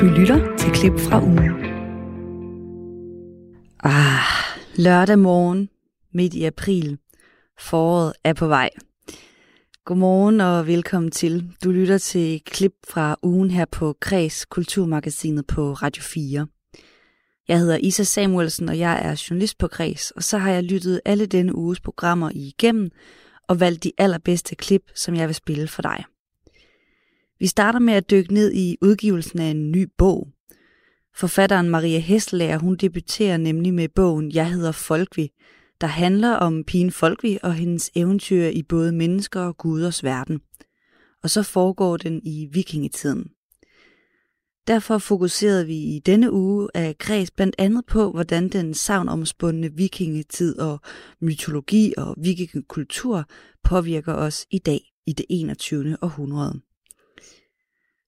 Du lytter til klip fra ugen. Ah, lørdag morgen, midt i april. Foråret er på vej. Godmorgen og velkommen til. Du lytter til klip fra ugen her på Kreds Kulturmagasinet på Radio 4. Jeg hedder Isa Samuelsen, og jeg er journalist på Kreds, og så har jeg lyttet alle denne uges programmer igennem og valgt de allerbedste klip, som jeg vil spille for dig. Vi starter med at dykke ned i udgivelsen af en ny bog. Forfatteren Maria Hesselager, hun debuterer nemlig med bogen Jeg hedder Folkvi, der handler om pigen Folkvi og hendes eventyr i både mennesker og guders verden. Og så foregår den i vikingetiden. Derfor fokuserede vi i denne uge af Kreds blandt andet på, hvordan den savnomspundne vikingetid og mytologi og vikingekultur påvirker os i dag i det 21. århundrede.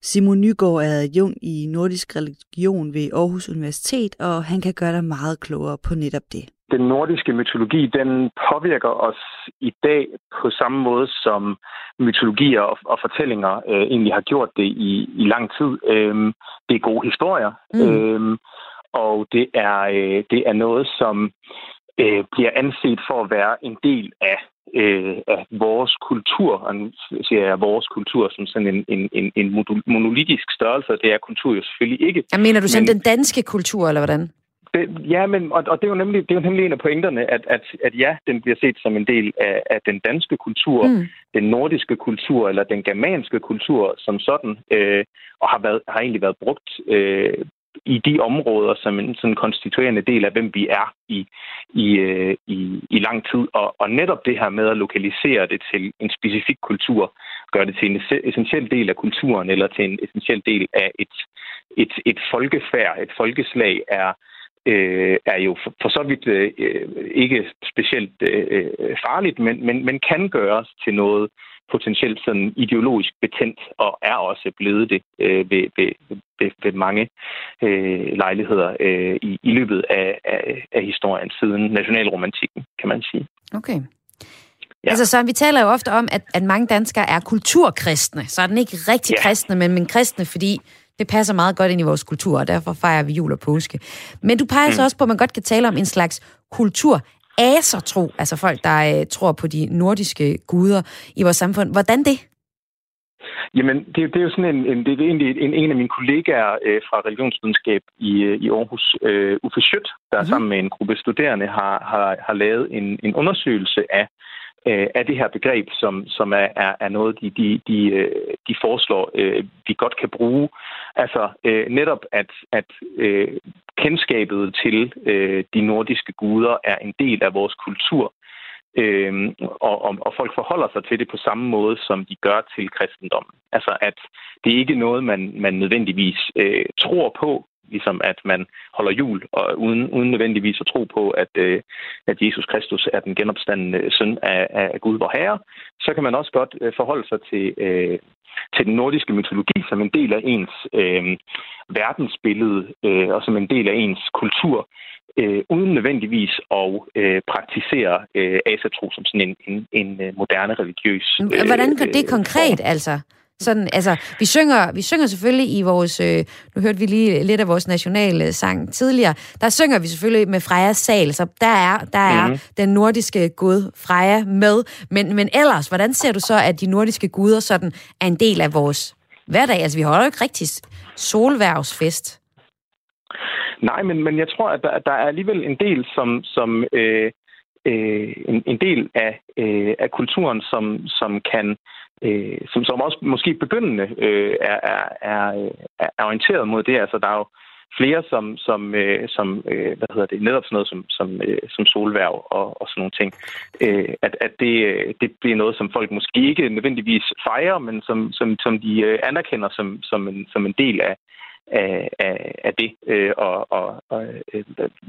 Simon Nygaard er adjunkt i nordisk religion ved Aarhus Universitet, og han kan gøre dig meget klogere på netop det. Den nordiske mytologi, den påvirker os i dag på samme måde, som mytologier og, og fortællinger øh, egentlig har gjort det i, i lang tid. Øhm, det er gode historier, mm. øhm, og det er, øh, det er noget, som øh, bliver anset for at være en del af øh, af vores kultur, og nu siger jeg vores kultur som sådan en, en, en, en monolitisk størrelse, det er kultur jo selvfølgelig ikke. Jeg mener du sådan men, den danske kultur, eller hvordan? Det, ja, men, og, og det, er jo nemlig, det er jo nemlig en af pointerne, at, at, at ja, den bliver set som en del af, af den danske kultur, mm. den nordiske kultur, eller den germanske kultur som sådan, øh, og har, været, har egentlig været brugt øh, i de områder som en sådan konstituerende del af, hvem vi er i, i, øh, i, i lang tid. Og, og netop det her med at lokalisere det til en specifik kultur, gør det til en essentiel del af kulturen, eller til en essentiel del af et, et, et folkefærd, et folkeslag, er, øh, er jo for, for så vidt øh, øh ikke specielt øh, øh, farligt, men, men, men kan gøres til noget potentielt sådan ideologisk betændt, og er også blevet det øh, ved, ved, ved, ved mange øh, lejligheder øh, i, i løbet af, af, af historien siden nationalromantikken, kan man sige. Okay. Ja. Altså, så vi taler jo ofte om, at, at mange danskere er kulturkristne. Så er den ikke rigtig ja. kristne, men, men kristne, fordi det passer meget godt ind i vores kultur, og derfor fejrer vi jul og påske. Men du peger mm. så også på, at man godt kan tale om en slags kultur asertro, altså folk, der øh, tror på de nordiske guder i vores samfund. Hvordan det? Jamen, det, det er jo sådan en, en, det er egentlig en, en af mine kollegaer øh, fra religionsvidenskab i, øh, i Aarhus, øh, Uffe Schødt, der mm-hmm. sammen med en gruppe studerende har, har, har lavet en, en undersøgelse af øh, af det her begreb, som, som er, er, er noget, de, de, de, øh, de foreslår, øh, vi godt kan bruge. Altså øh, netop, at, at øh, kendskabet til øh, de nordiske guder er en del af vores kultur, øh, og, og, og folk forholder sig til det på samme måde, som de gør til kristendommen. Altså at det er ikke noget, man, man nødvendigvis øh, tror på, ligesom at man holder jul, og uden, uden nødvendigvis at tro på, at, øh, at Jesus Kristus er den genopstandende søn af, af Gud vor Herre, så kan man også godt øh, forholde sig til, øh, til den nordiske mytologi som en del af ens øh, verdensbillede øh, og som en del af ens kultur, øh, uden nødvendigvis at øh, praktisere øh, asatro som sådan en, en, en øh, moderne religiøs... Øh, Hvordan gør det konkret, form. altså? Sådan, altså, vi synger, vi synger selvfølgelig i vores, øh, nu hørte vi lige lidt af vores nationale sang tidligere, der synger vi selvfølgelig med Frejas sal, så der er, der er mm-hmm. den nordiske gud Freja med. Men, men ellers, hvordan ser du så, at de nordiske guder sådan er en del af vores hverdag? Altså, vi holder jo ikke rigtig solværvsfest. Nej, men, men jeg tror, at der, der er alligevel en del, som, som øh, øh, en, en del af, øh, af kulturen, som, som kan øh, som, som også måske begyndende øh, er, er, er, øh, er orienteret mod det. Altså, der er jo flere, som, som, øh, som øh, hvad hedder det, netop sådan noget som, som, øh, som solværv og, og sådan nogle ting. Øh, at at det, øh, det bliver noget, som folk måske ikke nødvendigvis fejrer, men som, som, som de øh, anerkender som, som, en, som en del af, af, af, af det øh, og, og, og øh,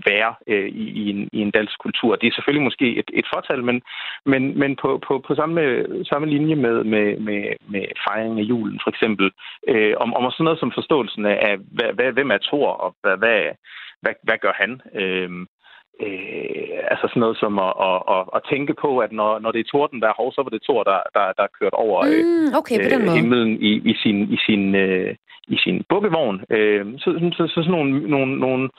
være øh, i, i, en, i en dansk kultur. Det er selvfølgelig måske et, et fortal, men, men, men på, på, på samme, samme linje med, med, med, med fejringen af julen for eksempel, øh, om, om sådan noget som forståelsen af, hvad, hvad, hvem er Thor, og hvad, hvad, hvad, hvad gør han? Øh, øh, altså sådan noget som at, at, at, at tænke på, at når, når det er torden, der er hov, så var det tor, der, der, der er kørt over øh, mm, okay, på den øh, himlen i, i sin, i sin, øh, i sin bukkevogn. Øh, så, så, så, så sådan nogle, nogle, nogle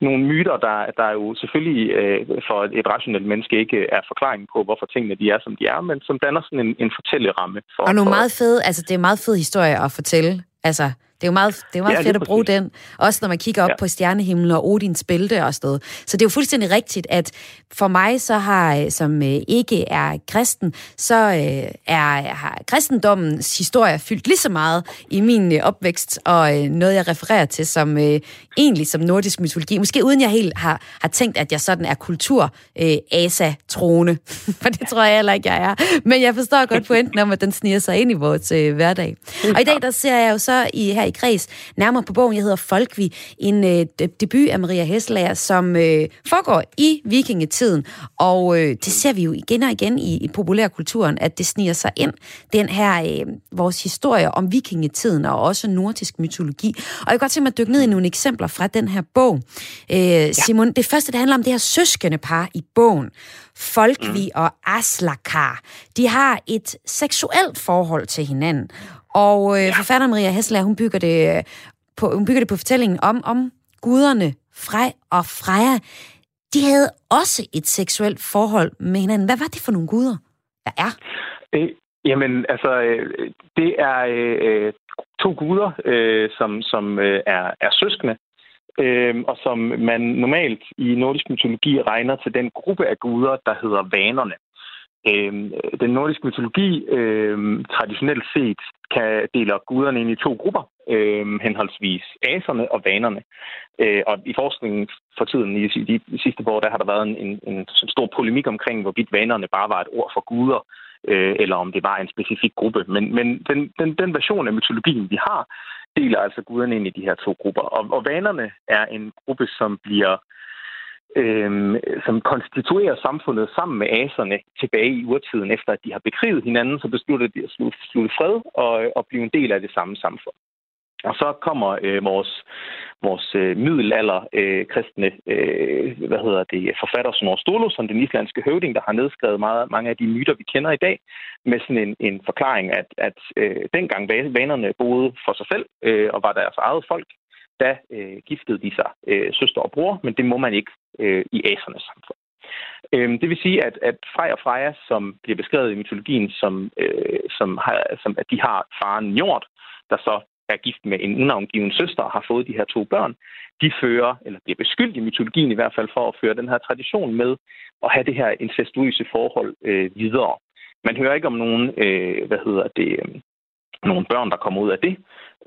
nogle myter, der, der jo selvfølgelig øh, for et, et rationelt menneske ikke er forklaring på, hvorfor tingene de er, som de er, men som danner sådan en, en fortælleramme. For, og nogle for, meget fede, altså det er meget fed historie at fortælle. Altså, det er jo meget, det er meget ja, fedt at bruge den. Også når man kigger op ja. på stjernehimlen og Odins bælte og sådan Så det er jo fuldstændig rigtigt, at for mig, så har, som øh, ikke er kristen, så øh, er, har kristendommens historie fyldt lige så meget i min øh, opvækst, og øh, noget, jeg refererer til som øh, egentlig som nordisk mytologi. Måske uden jeg helt har, har tænkt, at jeg sådan er kultur øh, asa-troende. For det tror jeg heller ikke, jeg er. Men jeg forstår godt pointen om, at den sniger sig ind i vores øh, hverdag. Og i dag, der ser jeg jo så i her i kreds nærmere på bogen. Jeg hedder Folkvi, en øh, debut af Maria Hesselager, som øh, foregår i vikingetiden. Og øh, det ser vi jo igen og igen i, i populærkulturen, at det sniger sig ind, den her øh, vores historie om vikingetiden og også nordisk mytologi. Og jeg kan godt tænke mig at dykke ned i nogle eksempler fra den her bog. Øh, Simon, ja. det første, det handler om det her søskende par i bogen. Folkvi mm. og Aslakar. De har et seksuelt forhold til hinanden. Og øh, ja. forfatteren Maria Hessler, hun bygger det øh, på, hun bygger det på fortællingen om, om guderne Frej og Freja. De havde også et seksuelt forhold med hinanden. Hvad var det for nogle guder, der er? Øh, jamen, altså, øh, det er øh, to guder, øh, som, som øh, er, er søskende, øh, og som man normalt i nordisk mytologi regner til den gruppe af guder, der hedder vanerne. Øh, den nordiske mytologi øh, traditionelt set kan dele guderne ind i to grupper, øh, henholdsvis aserne og vanerne. Øh, og i forskningen for tiden, i de, de sidste år, der har der været en, en, en stor polemik omkring, hvorvidt vanerne bare var et ord for guder, øh, eller om det var en specifik gruppe. Men, men den, den, den version af mytologien, vi har, deler altså guderne ind i de her to grupper. Og, og vanerne er en gruppe, som bliver øh, som konstituerer samfundet sammen med aserne tilbage i urtiden, efter at de har bekriget hinanden, så beslutter de at slutte, fred og, og blive en del af det samme samfund. Og så kommer øh, vores, vores øh, middelalder øh, kristne øh, hvad hedder det, forfatter Snorre Stolo, som den islandske høvding, der har nedskrevet meget, mange af de myter, vi kender i dag, med sådan en, en forklaring, at, at øh, dengang vanerne boede for sig selv øh, og var deres eget folk, da øh, giftede de sig øh, søster og bror, men det må man ikke øh, i asernes samfund. Øh, det vil sige, at, at Frej og Freja, som bliver beskrevet i mytologien, som, øh, som, har, som at de har faren Njord, der så er gift med en unavngiven søster og har fået de her to børn, de fører, eller bliver beskyldt i mytologien i hvert fald, for at føre den her tradition med at have det her incestuøse forhold øh, videre. Man hører ikke om nogen, øh, hvad hedder det, øhm, nogle børn, der kommer ud af det.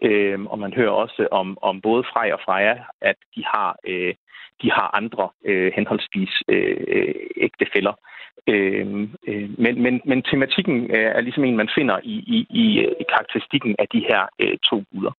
Øh, og man hører også om, om både Frej og Freja, at de har, øh, de har andre øh, henholdsvis øh, ægtefælder. Øh, øh, men, men, men tematikken øh, er ligesom en, man finder i, i, i, i karakteristikken af de her øh, to guder.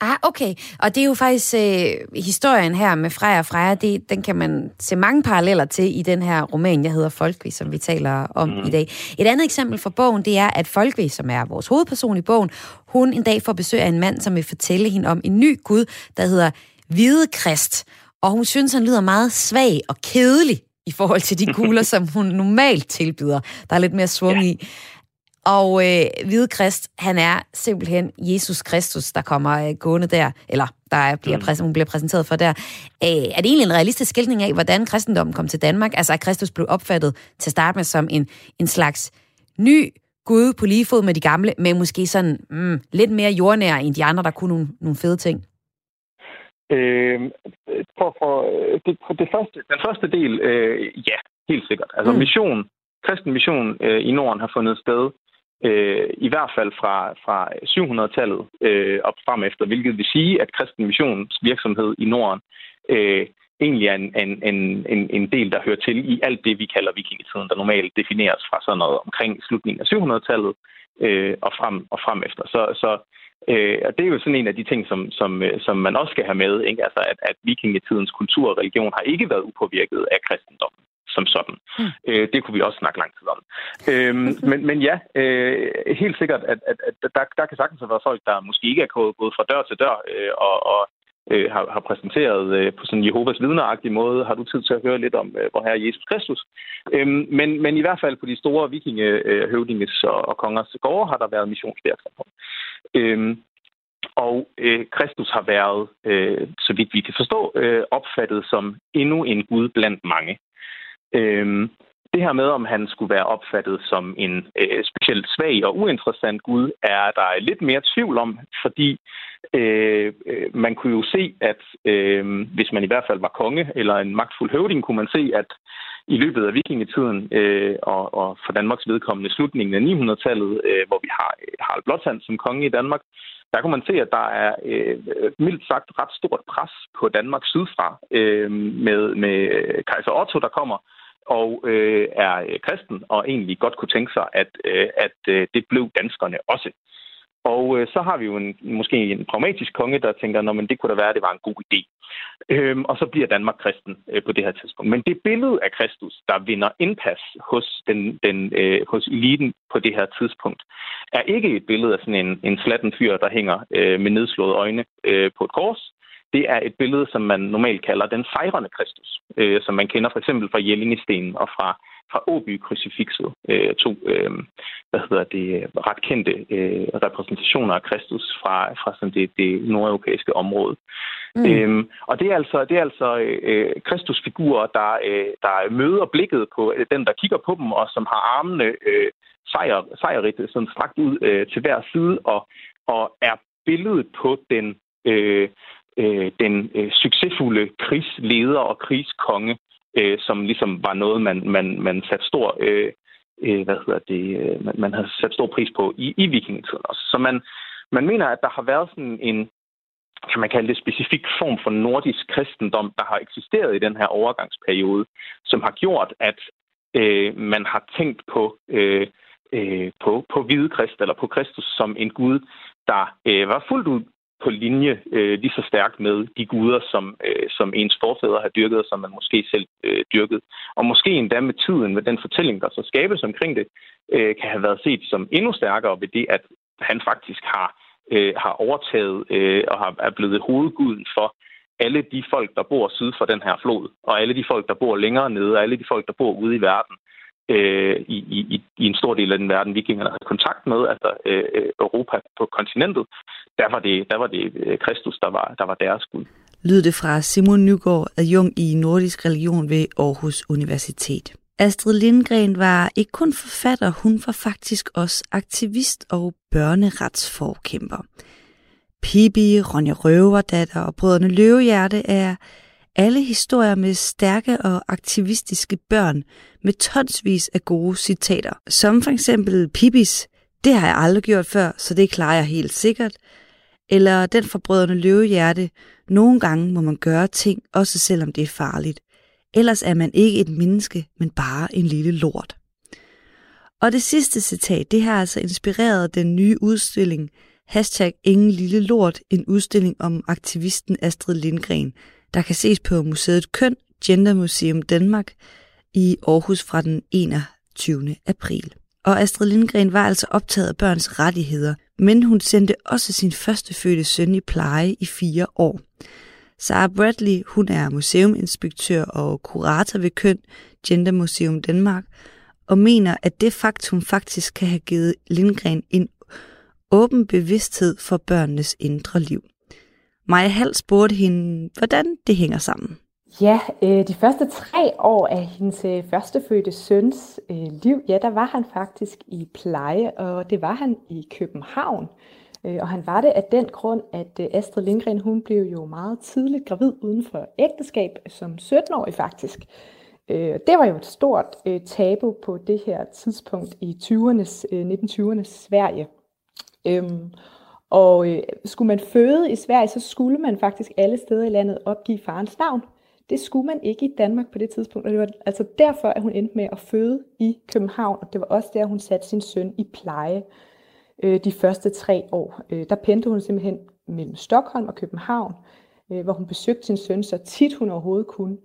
Ah, okay. Og det er jo faktisk øh, historien her med Freja og Freja, det, den kan man se mange paralleller til i den her roman, jeg hedder Folkvi, som vi taler om mm. i dag. Et andet eksempel fra bogen, det er, at Folkvi, som er vores hovedperson i bogen, hun en dag får besøg af en mand, som vil fortælle hende om en ny gud, der hedder Hvide Krist. Og hun synes, han lyder meget svag og kedelig i forhold til de kugler, som hun normalt tilbyder. Der er lidt mere svung ja. i. Og øh, Hvide Krist, han er simpelthen Jesus Kristus, der kommer øh, gående der, eller der er, bliver, mm. præs- hun bliver præsenteret for der. Øh, er det egentlig en realistisk skildring af, hvordan kristendommen kom til Danmark? Altså, at Kristus blev opfattet til at starte med som en, en slags ny Gud på lige fod med de gamle, men måske sådan mm, lidt mere jordnær end de andre, der kunne nogle, nogle fede ting? Øh, for, for, det, for det første, den første del, øh, ja, helt sikkert. Altså mm. mission, kristen mission øh, i Norden har fundet sted øh, i hvert fald fra, fra 700-tallet øh, op frem efter, hvilket vil sige, at kristen missionsvirksomhed i Norden øh, egentlig er en, en, en, en, en del, der hører til i alt det, vi kalder vikingetiden, der normalt defineres fra sådan noget omkring slutningen af 700-tallet øh, og, frem, og frem efter. Så, så øh, og det er jo sådan en af de ting, som, som, øh, som man også skal have med, ikke? Altså, at, at vikingetidens kultur og religion har ikke været upåvirket af kristendommen som sådan. Mm. Øh, det kunne vi også snakke lang tid om. Øh, men, men ja, øh, helt sikkert, at, at, at der, der kan sagtens været folk, der måske ikke er gået, fra dør til dør øh, og, og, øh, har, har præsenteret øh, på sådan Jehovas vidneragtig måde. Har du tid til at høre lidt om, øh, hvor her er Jesus Kristus? Øhm, men, men i hvert fald på de store vikingehøvdinges og, og kongers gårde har der været missionsvirksomhed. Øhm, og øh, Kristus har været, øh, så vidt vi kan forstå, øh, opfattet som endnu en Gud blandt mange. Øhm, det her med, om han skulle være opfattet som en øh, specielt svag og uinteressant Gud, er der lidt mere tvivl om, fordi øh, øh, man kunne jo se, at øh, hvis man i hvert fald var konge eller en magtfuld høvding, kunne man se, at i løbet af vikingetiden øh, og, og for Danmarks vedkommende slutningen af 900-tallet, øh, hvor vi har øh, Harald Blåtand som konge i Danmark, der kunne man se, at der er øh, mildt sagt ret stort pres på Danmark sydfra øh, med, med øh, kejser Otto, der kommer og øh, er øh, kristen og egentlig godt kunne tænke sig, at, øh, at øh, det blev danskerne også. Og øh, så har vi jo en, måske en pragmatisk konge, der tænker, at det kunne da være, at det var en god idé. Øhm, og så bliver Danmark kristen øh, på det her tidspunkt. Men det billede af Kristus, der vinder indpas hos, den, den, øh, hos eliten på det her tidspunkt, er ikke et billede af sådan en, en slatten fyr, der hænger øh, med nedslåede øjne øh, på et kors. Det er et billede, som man normalt kalder den fejrende Kristus, øh, som man kender for eksempel fra Jellingestenen og fra fra Åby Crucifixet, øh, to øh, hvad hedder det, ret kendte øh, repræsentationer af Kristus fra, fra sådan det, det nordeuropæiske område. Mm. Øhm, og det er altså, det er altså øh, Kristusfigurer, der, øh, der møder blikket på øh, den, der kigger på dem, og som har armene øh, sejr, sejrigt sådan strakt ud øh, til hver side, og, og er billedet på den, øh, øh, den øh, succesfulde krigsleder og krigskonge, øh, som ligesom var noget, man, man, man satte stor, øh, øh, hvad hedder det, øh, man, man havde sat stor pris på i, i vikingetiden også. Så man, man mener, at der har været sådan en, kan man kalde det, specifik form for nordisk kristendom, der har eksisteret i den her overgangsperiode, som har gjort, at øh, man har tænkt på, øh, øh, på, på hvide krist, eller på Kristus som en Gud, der øh, var fuldt ud på linje øh, lige så stærkt med de guder, som, øh, som ens forfædre har dyrket, og som man måske selv øh, dyrkede. Og måske endda med tiden, med den fortælling, der så skabes omkring det, øh, kan have været set som endnu stærkere ved det, at han faktisk har, øh, har overtaget øh, og har, er blevet hovedguden for alle de folk, der bor syd for den her flod, og alle de folk, der bor længere nede, og alle de folk, der bor ude i verden, øh, i, i, i en stor del af den verden, vikingerne havde kontakt med, altså øh, Europa på kontinentet, der var det, der var det øh, Kristus, der var, der var deres Gud. Lyder det fra Simon Nygaard, adjunkt i nordisk religion ved Aarhus Universitet. Astrid Lindgren var ikke kun forfatter, hun var faktisk også aktivist og børneretsforkæmper. Pippi, Ronja Røverdatter og Brødrene Løvehjerte er alle historier med stærke og aktivistiske børn med tonsvis af gode citater, som for eksempel Pippis, det har jeg aldrig gjort før, så det klarer jeg helt sikkert, eller den forbrødrende løvehjerte, nogle gange må man gøre ting, også selvom det er farligt. Ellers er man ikke et menneske, men bare en lille lort. Og det sidste citat, det har altså inspireret den nye udstilling, hashtag ingen lille lort, en udstilling om aktivisten Astrid Lindgren, der kan ses på Museet Køn, Gender Museum Danmark i Aarhus fra den 21. april. Og Astrid Lindgren var altså optaget af børns rettigheder, men hun sendte også sin første fødte søn i pleje i fire år. Sarah Bradley, hun er museuminspektør og kurator ved Køn, Gender Museum Danmark, og mener, at det faktum faktisk kan have givet Lindgren en åben bevidsthed for børnenes indre liv. Maja Hall spurgte hende, hvordan det hænger sammen. Ja, øh, de første tre år af hendes øh, førstefødte søns øh, liv, ja, der var han faktisk i pleje, og det var han i København. Øh, og han var det af den grund, at øh, Astrid Lindgren, hun blev jo meget tidligt gravid uden for ægteskab, som 17-årig faktisk. Øh, det var jo et stort øh, tabu på det her tidspunkt i 20'ernes, øh, 1920'ernes Sverige. Øhm, og øh, skulle man føde i Sverige, så skulle man faktisk alle steder i landet opgive farens navn. Det skulle man ikke i Danmark på det tidspunkt, og det var altså derfor, at hun endte med at føde i København, og det var også der, hun satte sin søn i pleje øh, de første tre år. Øh, der pendte hun simpelthen mellem Stockholm og København, øh, hvor hun besøgte sin søn så tit hun overhovedet kunne.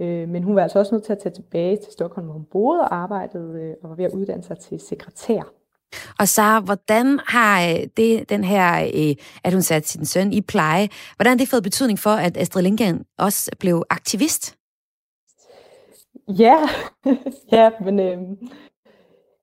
Øh, men hun var altså også nødt til at tage tilbage til Stockholm, hvor hun boede og arbejdede øh, og var ved at uddanne sig til sekretær. Og så hvordan har øh, det, den her, øh, at hun satte sin søn i pleje, hvordan har det fået betydning for, at Astrid Lindgren også blev aktivist? Ja, ja men øh,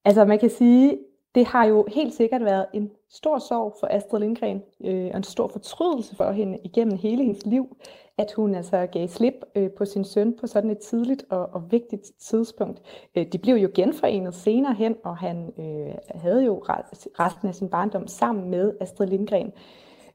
altså man kan sige, det har jo helt sikkert været en stor sorg for Astrid Lindgren, øh, og en stor fortrydelse for hende igennem hele hendes liv, at hun altså gav slip øh, på sin søn på sådan et tidligt og, og vigtigt tidspunkt. Øh, de blev jo genforenet senere hen, og han øh, havde jo resten af sin barndom sammen med Astrid Lindgren.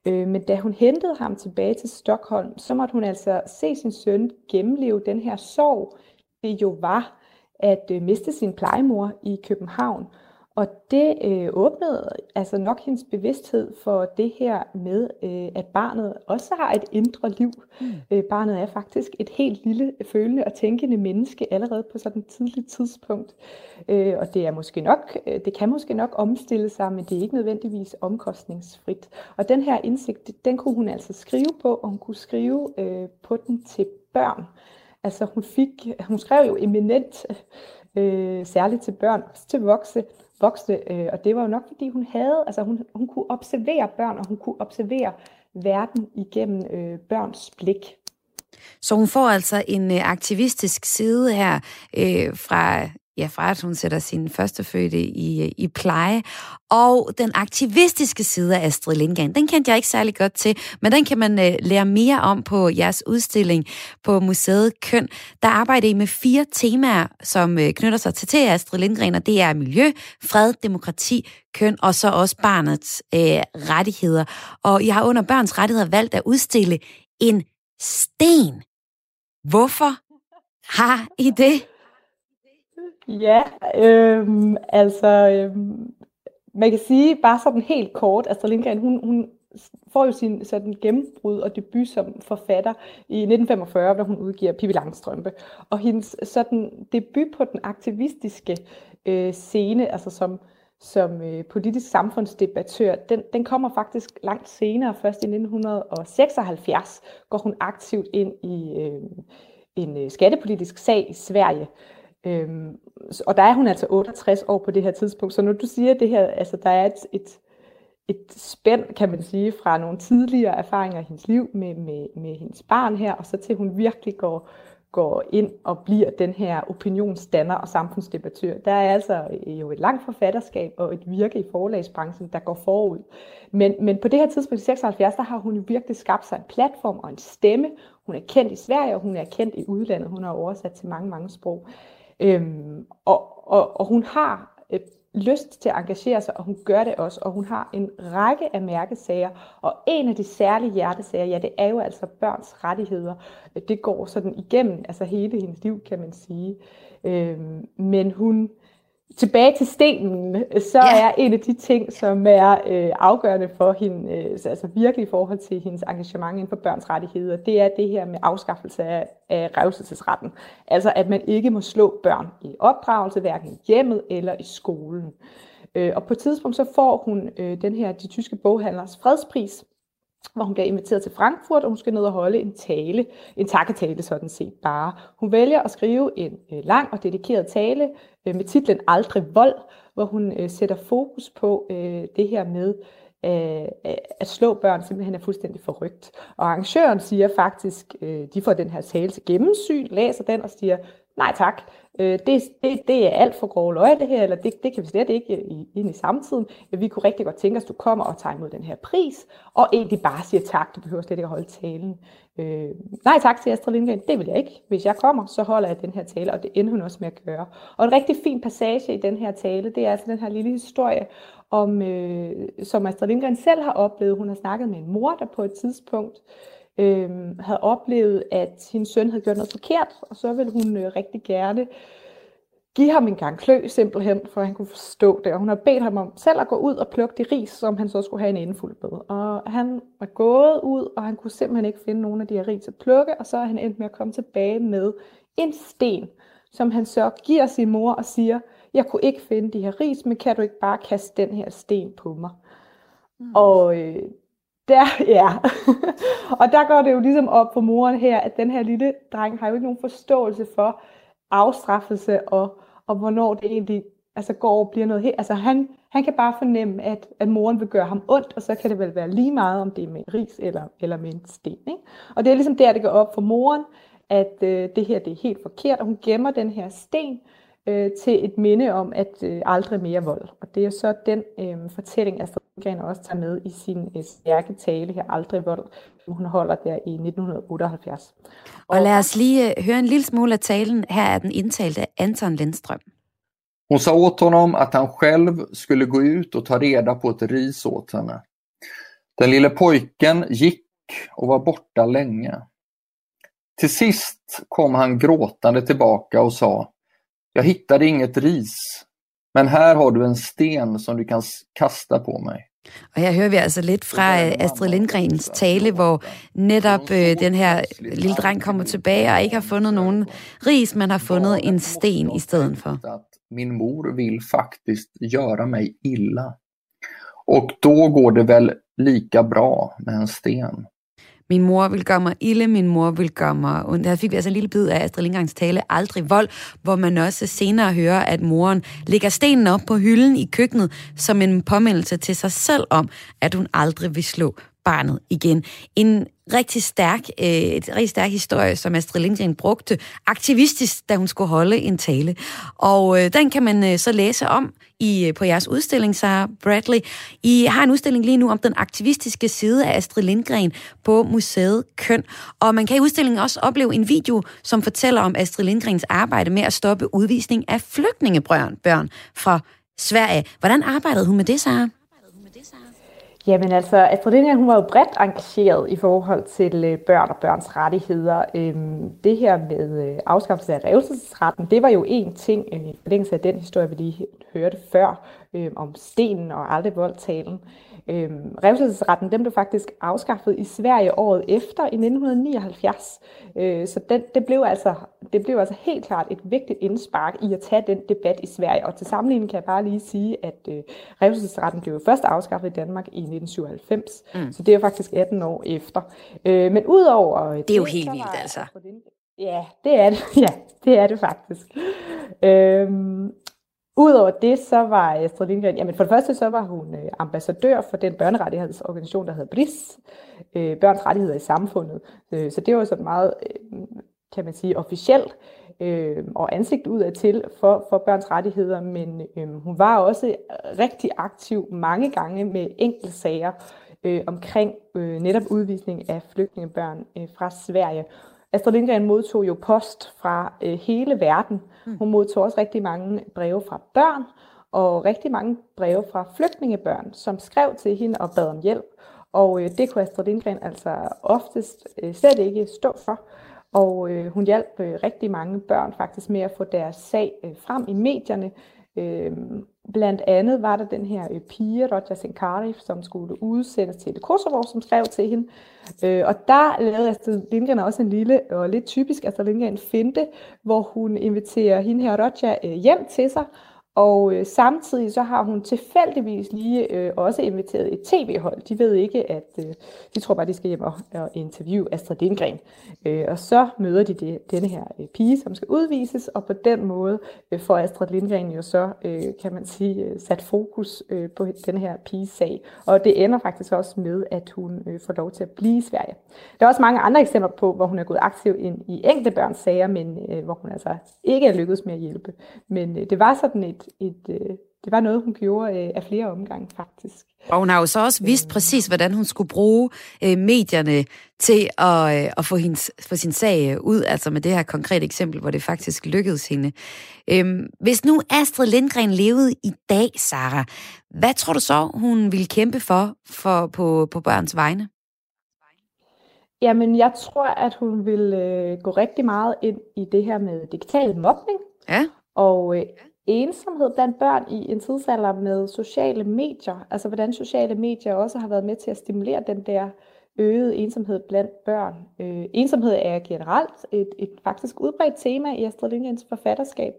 Øh, men da hun hentede ham tilbage til Stockholm, så måtte hun altså se sin søn gennemleve den her sorg, det jo var at øh, miste sin plejemor i København. Og det øh, åbnede altså nok hendes bevidsthed for det her med, øh, at barnet også har et indre liv. Mm. Øh, barnet er faktisk et helt lille følende og tænkende menneske allerede på sådan et tidligt tidspunkt. Øh, og det er måske nok, øh, det kan måske nok omstille sig, men det er ikke nødvendigvis omkostningsfrit. Og den her indsigt, den kunne hun altså skrive på, og hun kunne skrive øh, på den til børn. Altså hun fik, hun skrev jo eminent, øh, særligt til børn, også til voksne, voksne øh, og det var jo nok fordi hun havde, altså hun, hun kunne observere børn, og hun kunne observere verden igennem øh, børns blik. Så hun får altså en øh, aktivistisk side her øh, fra ja, fra at hun sætter sin førstefødte i, i pleje. Og den aktivistiske side af Astrid Lindgren, den kendte jeg ikke særlig godt til, men den kan man øh, lære mere om på jeres udstilling på Museet Køn. Der arbejder I med fire temaer, som øh, knytter sig til, til Astrid Lindgren, og det er miljø, fred, demokrati, køn og så også barnets øh, rettigheder. Og I har under børns rettigheder valgt at udstille en sten. Hvorfor har I det? Ja, øhm, altså, øhm, man kan sige bare sådan helt kort, altså Astrid Lindgren, hun, hun får jo sin sådan gennembrud og debut som forfatter i 1945, hvor hun udgiver Pippi Langstrømpe. Og hendes sådan debut på den aktivistiske øh, scene, altså som, som øh, politisk samfundsdebattør, den, den kommer faktisk langt senere. Først i 1976 går hun aktivt ind i øh, en øh, skattepolitisk sag i Sverige, Øhm, og der er hun altså 68 år på det her tidspunkt. Så når du siger det her, altså der er et, et, et spænd, kan man sige, fra nogle tidligere erfaringer i hendes liv med, med, med hendes barn her, og så til hun virkelig går, går ind og bliver den her opinionsdanner og samfundsdebattør. Der er altså øh, jo et langt forfatterskab og et virke i forlagsbranchen, der går forud. Men, men på det her tidspunkt i 76, der har hun jo virkelig skabt sig en platform og en stemme. Hun er kendt i Sverige, og hun er kendt i udlandet. Hun har oversat til mange, mange sprog. Øhm, og, og, og hun har øh, lyst til at engagere sig, og hun gør det også, og hun har en række af mærkesager, og en af de særlige hjertesager, ja, det er jo altså børns rettigheder. Det går sådan igennem altså hele hendes liv, kan man sige. Øhm, men hun tilbage til stenen, så ja. er en af de ting, som er øh, afgørende for hende, øh, altså virkelig i forhold til hendes engagement inden for børns rettigheder, det er det her med afskaffelse af, af revselsesretten. Altså at man ikke må slå børn i opdragelse, hverken i hjemmet eller i skolen. Øh, og på et tidspunkt så får hun øh, den her, de tyske boghandlers fredspris, hvor hun bliver inviteret til Frankfurt, og hun skal ned og holde en tale, en takketale sådan set bare. Hun vælger at skrive en øh, lang og dedikeret tale øh, med titlen Aldrig vold, hvor hun øh, sætter fokus på øh, det her med, øh, at slå børn simpelthen er fuldstændig forrygt. Og arrangøren siger faktisk, øh, de får den her tale til gennemsyn, læser den og siger, nej tak, øh, det, det, det er alt for grove løg det her, eller det, det kan vi slet ikke øh, i, ind i samtiden. Vi kunne rigtig godt tænke os, at du kommer og tager imod den her pris, og egentlig bare siger tak, du behøver slet ikke at holde talen. Øh, nej tak til Astrid Lindgren, det vil jeg ikke. Hvis jeg kommer, så holder jeg den her tale, og det ender hun også med at gøre. Og en rigtig fin passage i den her tale, det er altså den her lille historie, om, øh, som Astrid Lindgren selv har oplevet. Hun har snakket med en mor, der på et tidspunkt øh, havde oplevet, at hendes søn havde gjort noget forkert, og så ville hun øh, rigtig gerne give ham en gang klø simpelthen, for han kunne forstå det. Og hun har bedt ham om selv at gå ud og plukke de ris, som han så skulle have en indfuld med. Og han var gået ud, og han kunne simpelthen ikke finde nogen af de her ris at plukke, og så er han endt med at komme tilbage med en sten, som han så giver sin mor og siger, jeg kunne ikke finde de her ris, men kan du ikke bare kaste den her sten på mig? Mm. Og øh, der, ja. og der går det jo ligesom op for moren her, at den her lille dreng har jo ikke nogen forståelse for afstraffelse og, og hvornår det egentlig altså går og bliver noget helt. Altså han, Han kan bare fornemme, at, at moren vil gøre ham ondt, og så kan det vel være lige meget, om det er med ris eller, eller med en sten. Ikke? Og det er ligesom der, det går op for moren, at øh, det her det er helt forkert, og hun gemmer den her sten øh, til et minde om, at øh, aldrig mere vold. Og det er jo så den øh, fortælling, Astrid Lindgren også tager med i sin øh, stærke tale her, Aldrig vold, som hun holder der i 1978. Og, og lad os lige øh, høre en lille smule af talen. Her er den indtalt af Anton Lindstrøm. Hon sa åt honom att han själv skulle gå ut och ta reda på ett ris åt henne. Den lille pojken gick och var borta länge. Till sist kom han gråtande tillbaka och sa Jag hittade inget ris, men här har du en sten som du kan kasta på mig. Og her hører vi altså lidt fra øh, Astrid Lindgrens tale, hvor netop øh, den her lille dreng kommer tilbage og ikke har fundet nogen ris, men har fundet en sten i stedet for. Min mor vill faktiskt göra mig illa. Och då går det väl lika bra med en sten. Min mor vil gøre mig ille, min mor vil gøre mig ondt. Her fik vi altså en lille bid af Astrid Lindgrens tale Aldrig vold, hvor man også senere hører, at moren lægger stenen op på hylden i køkkenet som en påmindelse til sig selv om, at hun aldrig vil slå barnet igen. En rigtig stærk, øh, et rigtig stærk historie, som Astrid Lindgren brugte aktivistisk, da hun skulle holde en tale. Og øh, den kan man øh, så læse om i, øh, på jeres udstilling, Sarah Bradley. I har en udstilling lige nu om den aktivistiske side af Astrid Lindgren på museet Køn. Og man kan i udstillingen også opleve en video, som fortæller om Astrid Lindgrens arbejde med at stoppe udvisning af flygtningebørn børn fra Sverige. Hvordan arbejdede hun med det, Sarah? Jamen altså, Astrid Lindgren hun var jo bredt engageret i forhold til øh, børn og børns rettigheder. Øhm, det her med øh, afskaffelse af revselsesretten, det var jo en ting øh, i forlængelse af den historie, vi lige hørte før, øhm, om stenen og aldrig voldtalen. Øhm, revselsesretten den blev faktisk afskaffet i Sverige året efter, i 1979. Øh, så den, det, blev altså, det blev altså helt klart et vigtigt indspark i at tage den debat i Sverige. Og til sammenligning kan jeg bare lige sige, at øh, revselsesretten blev først afskaffet i Danmark i 1997. Mm. Så det er faktisk 18 år efter. Øh, men udover... Det er jo helt vildt altså. Ja, det er det. Ja, det er det faktisk. Øhm, Udover det, så var Astrid Lindgren, jamen for det første så var hun øh, ambassadør for den børnerettighedsorganisation, der hedder BRIS, øh, Børns Rettigheder i Samfundet. Øh, så det var sådan meget, øh, kan man sige, officielt øh, og ansigt ud af til for, for børns rettigheder, men hun var også rigtig aktiv mange gange med enkelte sager omkring netop udvisning af flygtningebørn fra Sverige. Astrid Lindgren modtog jo post fra øh, hele verden. Mm. Hun modtog også rigtig mange breve fra børn, og rigtig mange breve fra flygtningebørn, som skrev til hende og bad om hjælp. Og øh, det kunne Astrid Lindgren altså oftest øh, slet ikke stå for. Og øh, hun hjalp øh, rigtig mange børn faktisk med at få deres sag øh, frem i medierne. Øh, blandt andet var der den her øh, pige, Roger Senkarif, som skulle udsendes til Kosovo, som skrev til hende. Øh, og der lavede Astrid Lindgren også en lille og lidt typisk Astrid Lindgren finte, hvor hun inviterer hende her Roger øh, hjem til sig, og øh, samtidig så har hun tilfældigvis lige øh, også inviteret et tv-hold. De ved ikke, at øh, de tror bare, de skal hjem og, og interviewe Astrid Lindgren. Øh, og så møder de det, denne her øh, pige, som skal udvises, og på den måde øh, får Astrid Lindgren jo så, øh, kan man sige, øh, sat fokus øh, på den her piges sag. Og det ender faktisk også med, at hun øh, får lov til at blive i Sverige. Der er også mange andre eksempler på, hvor hun er gået aktiv ind i enkelte børns sager, men øh, hvor hun altså ikke er lykkedes med at hjælpe. Men øh, det var sådan et et, øh, det var noget, hun gjorde øh, af flere omgange faktisk. Og hun har jo så også vidst præcis, hvordan hun skulle bruge øh, medierne til at, øh, at få, hendes, få sin sag ud, altså med det her konkrete eksempel, hvor det faktisk lykkedes hende. Øhm, hvis nu Astrid Lindgren levede i dag, Sara, hvad tror du så, hun ville kæmpe for, for på, på børns vegne? Jamen, jeg tror, at hun vil øh, gå rigtig meget ind i det her med digital mobning. Ja. Og øh, ensomhed blandt børn i en tidsalder med sociale medier. Altså hvordan sociale medier også har været med til at stimulere den der øgede ensomhed blandt børn. Øh, ensomhed er generelt et, et faktisk udbredt tema i Astrid Lindgrens forfatterskab.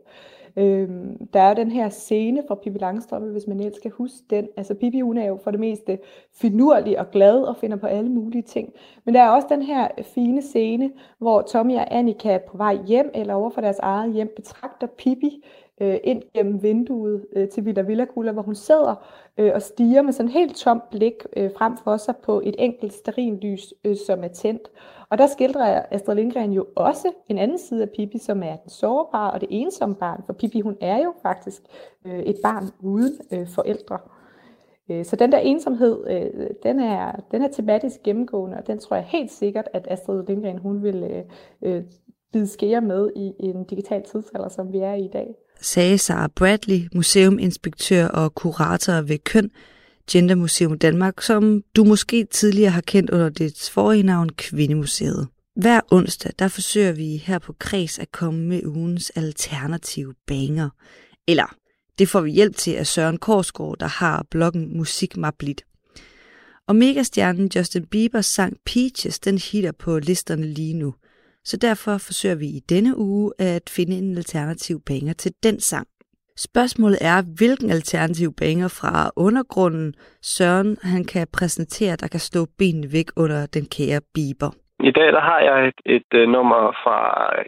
Øh, der er den her scene fra Pippi Langstrømpe, hvis man ellers skal huske den. Altså Pippi, hun er jo for det meste finurlig og glad og finder på alle mulige ting. Men der er også den her fine scene, hvor Tommy og Annika på vej hjem eller over for deres eget hjem betragter Pippi øh, ind gennem vinduet øh, til Villa Villa Kula, hvor hun sidder øh, og stiger med sådan helt tomt blik øh, frem for sig på et enkelt sterinlys, øh, som er tændt. Og der skildrer Astrid Lindgren jo også en anden side af Pippi, som er den sårbare og det ensomme barn. For Pippi, hun er jo faktisk øh, et barn uden øh, forældre. Øh, så den der ensomhed, øh, den er, den er tematisk gennemgående, og den tror jeg helt sikkert, at Astrid Lindgren hun vil øh, øh bide skære med i en digital tidsalder, som vi er i i dag. Sagde Sara Bradley, museuminspektør og kurator ved Køn, Gender Museum Danmark, som du måske tidligere har kendt under dets forrige navn Kvindemuseet. Hver onsdag, der forsøger vi her på Kreds at komme med ugens alternative banger. Eller, det får vi hjælp til af Søren Korsgaard, der har bloggen Musik Mablit. Og megastjernen Justin Biebers sang Peaches, den hitter på listerne lige nu. Så derfor forsøger vi i denne uge at finde en alternativ banger til den sang. Spørgsmålet er, hvilken alternativ banger fra undergrunden Søren han kan præsentere, der kan slå benene væk under den kære Bieber. I dag der har jeg et, et, et nummer fra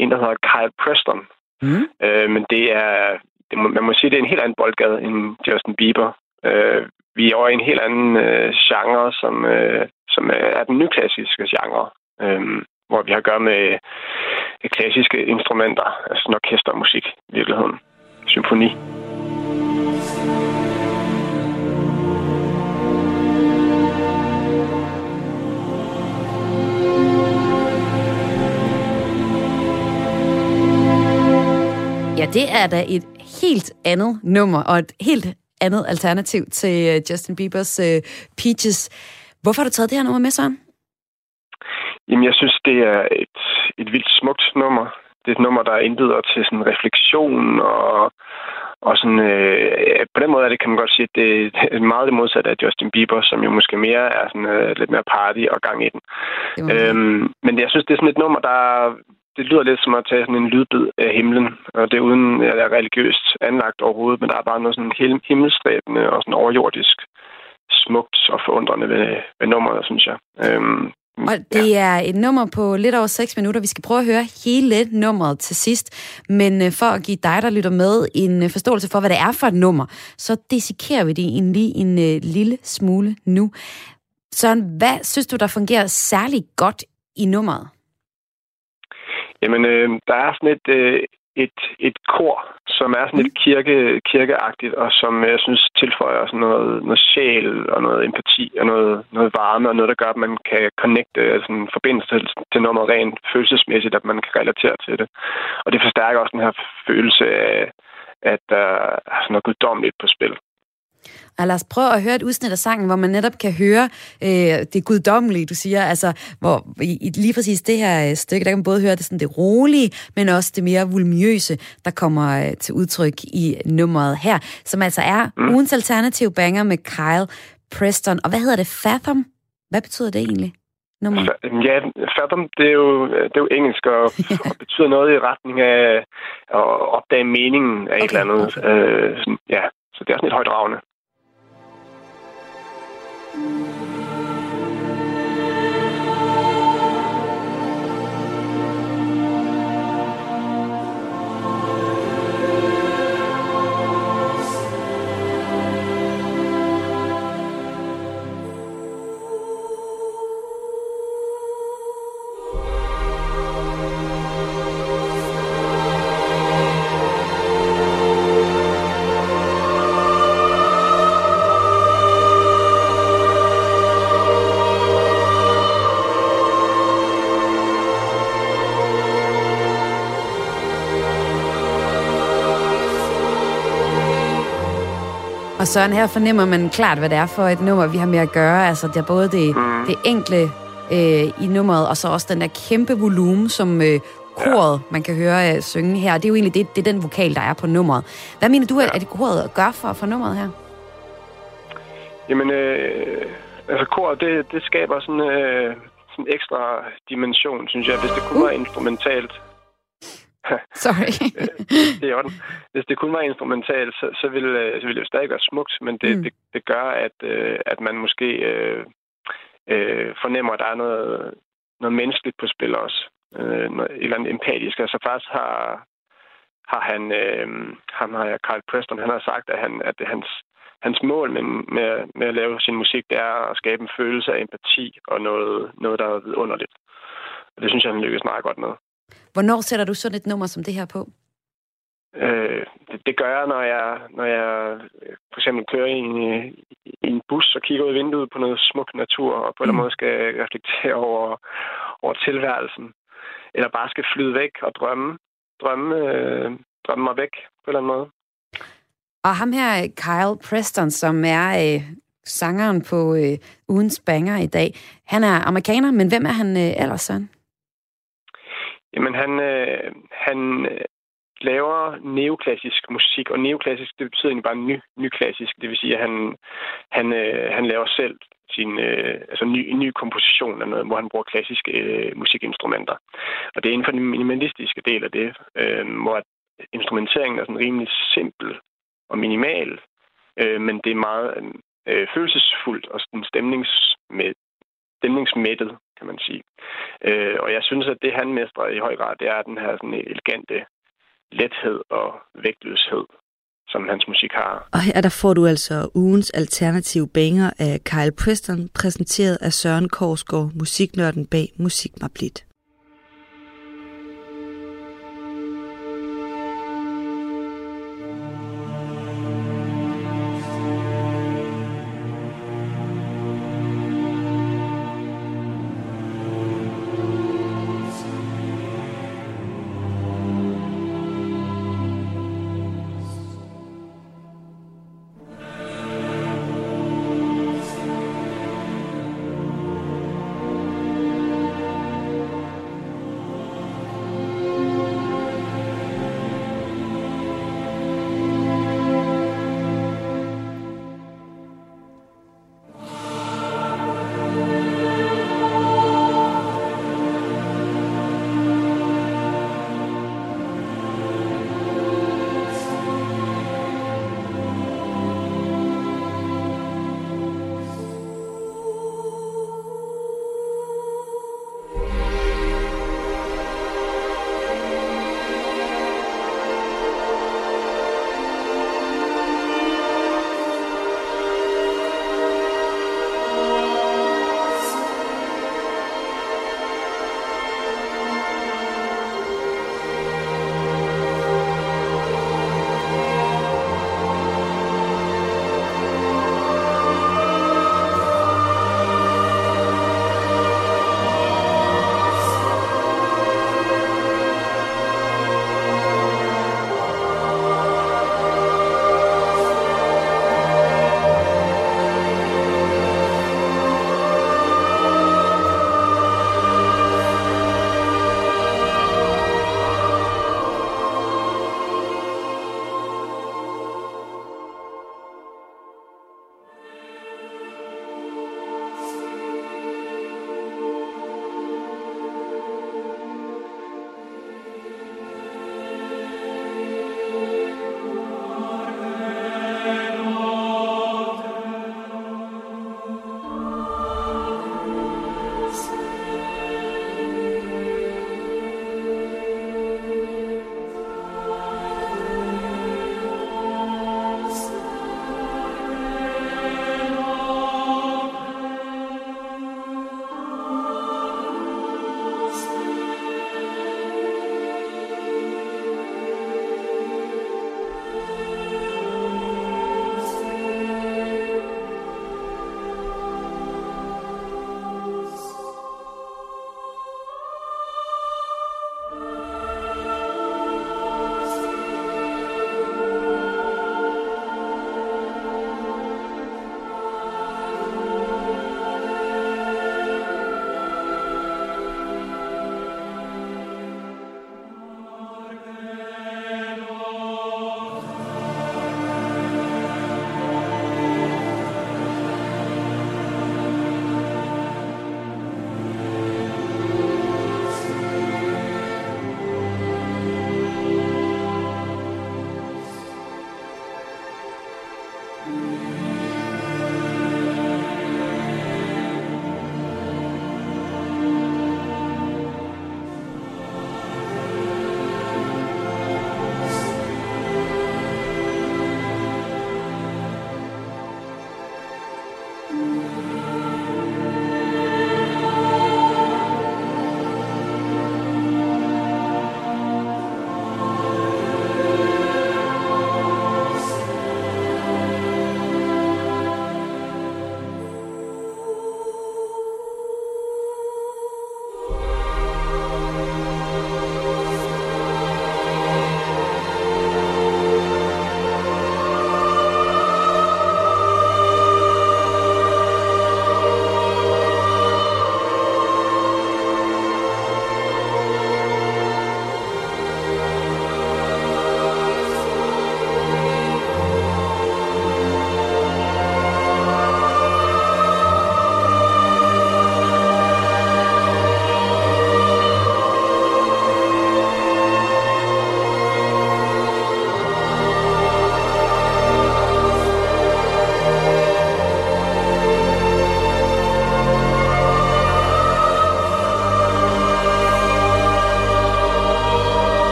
en, der hedder Kyle Preston. Mm. Øh, men det er, det må, man må sige, det er en helt anden boldgade end Justin Bieber. Øh, vi er over i en helt anden øh, genre, som, øh, som er den nyklassiske genre. Øh, hvor vi har at gøre med øh, klassiske instrumenter, altså en orkestermusik i virkeligheden symfoni. Ja, det er da et helt andet nummer, og et helt andet alternativ til øh, Justin Biebers uh, Peaches. Hvorfor har du taget det her nummer med, Søren? Jamen, jeg synes, det er et, et vildt smukt nummer det er et nummer, der indbyder til sådan refleksion og, og sådan, øh, på den måde er det, kan man godt sige, at det er meget det modsatte af Justin Bieber, som jo måske mere er sådan øh, lidt mere party og gang i den. Øhm, men jeg synes, det er sådan et nummer, der det lyder lidt som at tage sådan en lydbid af himlen, og det er uden at er religiøst anlagt overhovedet, men der er bare noget sådan himmelstræbende og sådan overjordisk smukt og forundrende ved, ved nummeret, synes jeg. Øhm, og det ja. er et nummer på lidt over 6 minutter. Vi skal prøve at høre hele nummeret til sidst. Men øh, for at give dig, der lytter med, en øh, forståelse for, hvad det er for et nummer, så dissekerer vi det en, lige en uh, lille smule nu. Søren, hvad synes du, der fungerer særlig godt i nummeret? Jamen, øh, der er sådan et, øh, et, et kor, som er sådan lidt kirke, kirkeagtigt, og som øh, jeg synes tilføjer sådan noget, noget sjæl og noget empati og noget, noget varme og noget, der gør, at man kan connecte, øh, altså forbinde sig til, til noget rent følelsesmæssigt, at man kan relatere til det. Og det forstærker også den her følelse af, at der er sådan noget guddommeligt på spil. Og lad os prøve at høre et udsnit af sangen, hvor man netop kan høre øh, det guddommelige, du siger. Altså, hvor i, i lige præcis det her øh, stykke, der kan man både høre det, sådan det rolige, men også det mere vulmiøse, der kommer øh, til udtryk i nummeret her, som altså er mm. ugens alternativ banger med Kyle Preston. Og hvad hedder det? Fathom? Hvad betyder det egentlig? Nummer? Ja, fathom, det er jo, det er jo engelsk og, og betyder noget i retning af at opdage meningen af okay, et eller andet. Okay. Øh, sådan, ja, så det er sådan lidt højdragende. Thank you. Og Søren, her fornemmer man klart, hvad det er for et nummer, vi har med at gøre. Altså, det er både det, mm. det enkle øh, i nummeret, og så også den der kæmpe volumen, som øh, koret, ja. man kan høre øh, synge her. Det er jo egentlig det, det er den vokal, der er på nummeret. Hvad mener du, at, at koret gør for, for nummeret her? Jamen, øh, altså koret, det, det skaber sådan, øh, sådan en ekstra dimension, synes jeg. Hvis det kunne uh. være instrumentalt, Sorry. det er orden. Hvis det kun var instrumentalt, så, så, ville, øh, så ville det jo stadig være smukt, men det, mm. det, det gør, at, øh, at man måske øh, øh, fornemmer, at der er noget, noget menneskeligt på spil også. Øh, noget, et eller andet empatisk. Altså faktisk har, har han, øh, ham har Carl Preston, han har sagt, at, han, at det hans, hans mål med, med, med at lave sin musik, det er at skabe en følelse af empati og noget, noget der er vidunderligt. Og det synes jeg, han lykkes meget godt med. Hvornår sætter du sådan et nummer som det her på? Øh, det, det gør jeg, når jeg, når jeg for eksempel kører i en, i en bus og kigger ud i vinduet på noget smuk natur, og på en måde skal reflektere over, over tilværelsen. Eller bare skal flyde væk og drømme. Drømme, øh, drømme mig væk på en eller anden måde. Og ham her, Kyle Preston, som er øh, sangeren på øh, ugens banger i dag, han er amerikaner, men hvem er han øh, ellers sådan? Jamen, han, øh, han øh, laver neoklassisk musik, og neoklassisk, det betyder egentlig bare ny, nyklassisk. Det vil sige, at han, han, øh, han laver selv sin øh, altså ny, ny komposition af noget, hvor han bruger klassiske øh, musikinstrumenter. Og det er inden for den minimalistiske del af det, øh, hvor instrumenteringen er sådan rimelig simpel og minimal, øh, men det er meget øh, følelsesfuldt og sådan stemningsmed, stemningsmættet, kan man sige. Øh, og jeg synes, at det han mestrer i høj grad, det er den her sådan elegante lethed og vægtløshed, som hans musik har. Og her der får du altså ugens alternative banger af Kyle Preston, præsenteret af Søren Korsgaard, musiknørden bag Musikmablit.